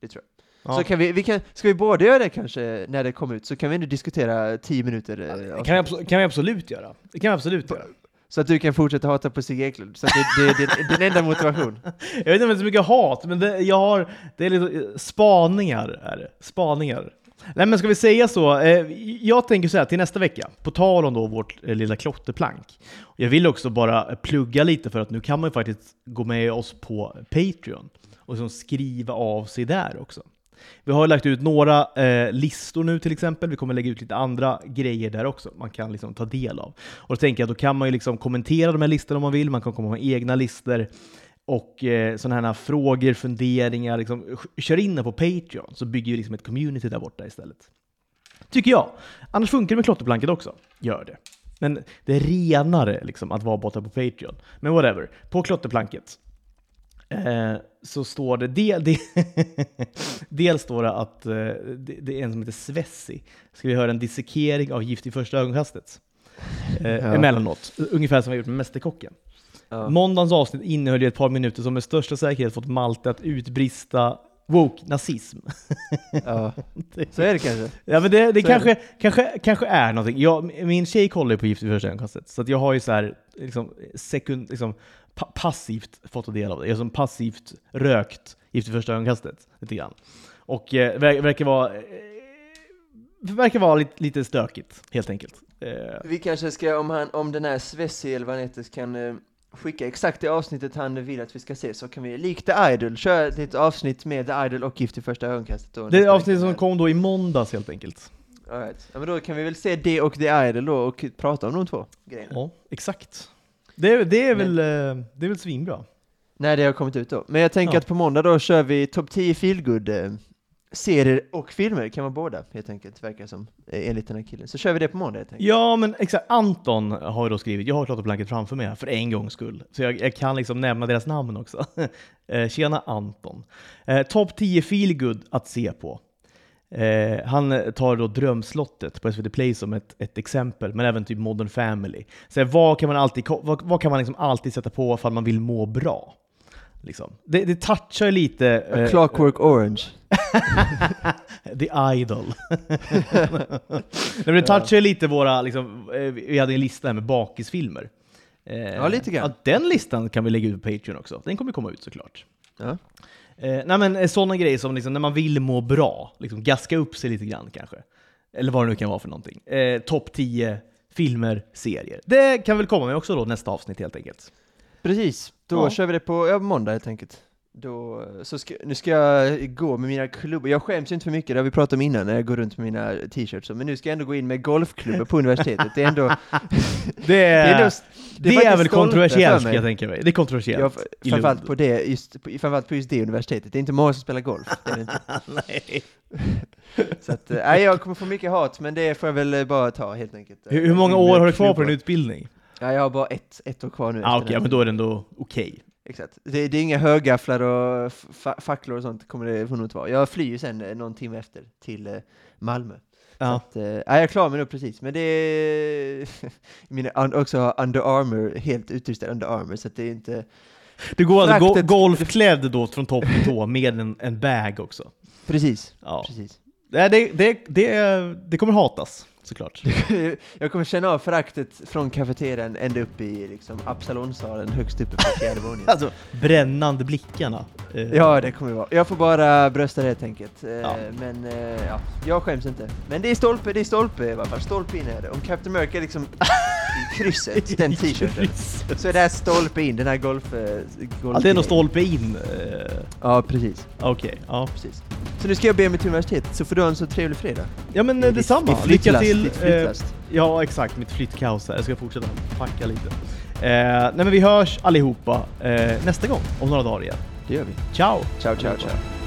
Det tror jag. Ja. Så kan vi, vi kan, ska vi båda göra det kanske när det kommer ut, så kan vi ändå diskutera 10 minuter. eh, Det kan vi, kan vi absolut göra. Det kan vi absolut göra. Så att du kan fortsätta hata på Stig Eklund. Så det, det, det är din enda motivation. Jag vet inte om det är så mycket hat, men det, jag har, det är lite spaningar. Är det. Spaningar. Nej men ska vi säga så, eh, jag tänker så här till nästa vecka, på tal om då vårt eh, lilla klotterplank. Jag vill också bara plugga lite för att nu kan man ju faktiskt gå med oss på Patreon och liksom skriva av sig där också. Vi har lagt ut några eh, listor nu till exempel, vi kommer lägga ut lite andra grejer där också man kan liksom ta del av. Och då tänker jag då kan man ju liksom kommentera de här listorna om man vill, man kan komma med egna listor och eh, sådana här frågor, funderingar, liksom, kör in det på Patreon så bygger vi liksom ett community där borta istället. Tycker jag. Annars funkar det med klotterplanket också. Gör det. Men det är renare liksom, att vara borta på Patreon. Men whatever. På klotterplanket eh, så står det, del, del, dels står det att eh, det, det är en som heter Svessi. Ska vi höra en dissekering av Gift i första ögonkastet? Eh, Ja. Emellanåt. Ungefär som vi har gjort med Mästerkocken. Ja. Måndagens avsnitt innehöll ju ett par minuter som med största säkerhet fått Malte att utbrista woke-nazism. Ja. Så är det kanske. Ja men det, det Så är kanske, kanske, kanske är någonting. Jag, min tjej kollar ju på Gift vid första ögonkastet, så att jag har ju så här, liksom, sekund, liksom, pa passivt fått ta del av det. Jag har som passivt rökt Gift vid första ögonkastet lite grann. Och eh, ver verkar vara, eh, verkar vara lite, lite stökigt, helt enkelt. Eh, Vi kanske ska, om, han, om den här Svessi eller vad han heter, kan eh, skicka exakt det avsnittet han vill att vi ska se, så kan vi likt The Idol köra ett litet avsnitt med The Idol och Gift i första ögonkastet. det är avsnittet som kom då i måndags helt enkelt. All right. Ja men då kan vi väl se det och The Idol då och prata om de två grejerna. Ja, exakt. Det, det, är, väl, eh, det är väl svinbra. När det har kommit ut då. Men jag tänker Ja. att på måndag då kör vi topp 10 feelgood eh, serier och filmer, kan vara båda helt enkelt, verkar som, eh, enligt den här killen. Så kör vi det på måndag helt enkelt. Ja, men exakt. Anton har ju då skrivit, jag har klart och blanket framför mig här för en gångs skull. Så jag, jag kan liksom nämna deras namn också. Eh, tjena Anton. Eh, Topp 10 feelgood att se på. Eh, han tar då Drömslottet på SVT Play som ett, ett exempel, men även typ Modern Family. Så vad kan man alltid, vad, vad kan man liksom alltid sätta på för att man vill må bra? Liksom. Det, det touchar lite... Eh, Clockwork Orange. The Idol. Nej, men det touchar lite våra, liksom, eh, vi hade en lista här med bakisfilmer. Eh, ja, lite grann. Ja, den listan kan vi lägga ut på Patreon också. Den kommer komma ut såklart. Ja. Eh, nej men eh, sådana grejer som liksom, när man vill må bra, liksom gaska upp sig lite grann kanske. Eller vad det nu kan vara för någonting. Eh, Topp 10 filmer, serier. Det kan väl komma med också då nästa avsnitt helt enkelt. Precis, då ja. kör vi det på ja, måndag helt enkelt. Då, så ska, nu ska jag gå med mina klubbor, jag skäms inte för mycket, det har vi pratat om innan när jag går runt med mina t-shirts, men nu ska jag ändå gå in med golfklubbor på universitetet, det är ändå... det är, det är, ändå, det är, det är väl kontroversiellt jag tänka mig, det är kontroversiellt. Ja, framförallt på, det, just, framförallt på just det universitetet, det är inte många som spelar golf. Nej. Så att, nej, jag kommer få mycket hat, men det får jag väl bara ta helt enkelt. Hur, hur många år har du kvar på din utbildning? Ja, jag har bara ett, ett år kvar nu. Ah, Okej, okay, men då är det ändå okej. Okay. Exakt. Det, det, är inga högafflar och facklor och sånt kommer det nog inte vara. Jag flyr ju sen eh, någon timme efter till eh, Malmö. Ja. Att, eh, jag klarar mig nog precis, men det är mina, också Under Armour, helt utrustad Under Armour, så det är inte... Du går alltså go golfklädd då från topp till tå med en, en bag också? Precis. Ja. precis. Det, det, det, det kommer hatas såklart. jag kommer känna av föraktet från kafeterian ända upp i liksom, Absalonsalen högst uppe på fjärde våningen. alltså, brännande blickarna. Eh. Ja, det kommer det vara. Jag får bara brösta det helt enkelt. Eh, ja. Men eh, ja, jag skäms inte. Men det är stolpe, det är stolpe i alla fall. Stolpe in är det. Om Captain America liksom i krysset, den t-shirten, så är det här stolpe in, den här golf... golf ja, det är nog stolpe in. Ja, precis. Okej, okay, ja. Precis. Så nu ska jag be mig till universitetet, så får du ha en så trevlig fredag. Ja men detsamma. Lycka till! Eh, ja exakt, mitt flyttkaos här. Jag ska fortsätta packa lite. Eh, nej men vi hörs allihopa eh, nästa gång, om några dagar igen. Det gör vi. Ciao! Ciao, ciao, ciao.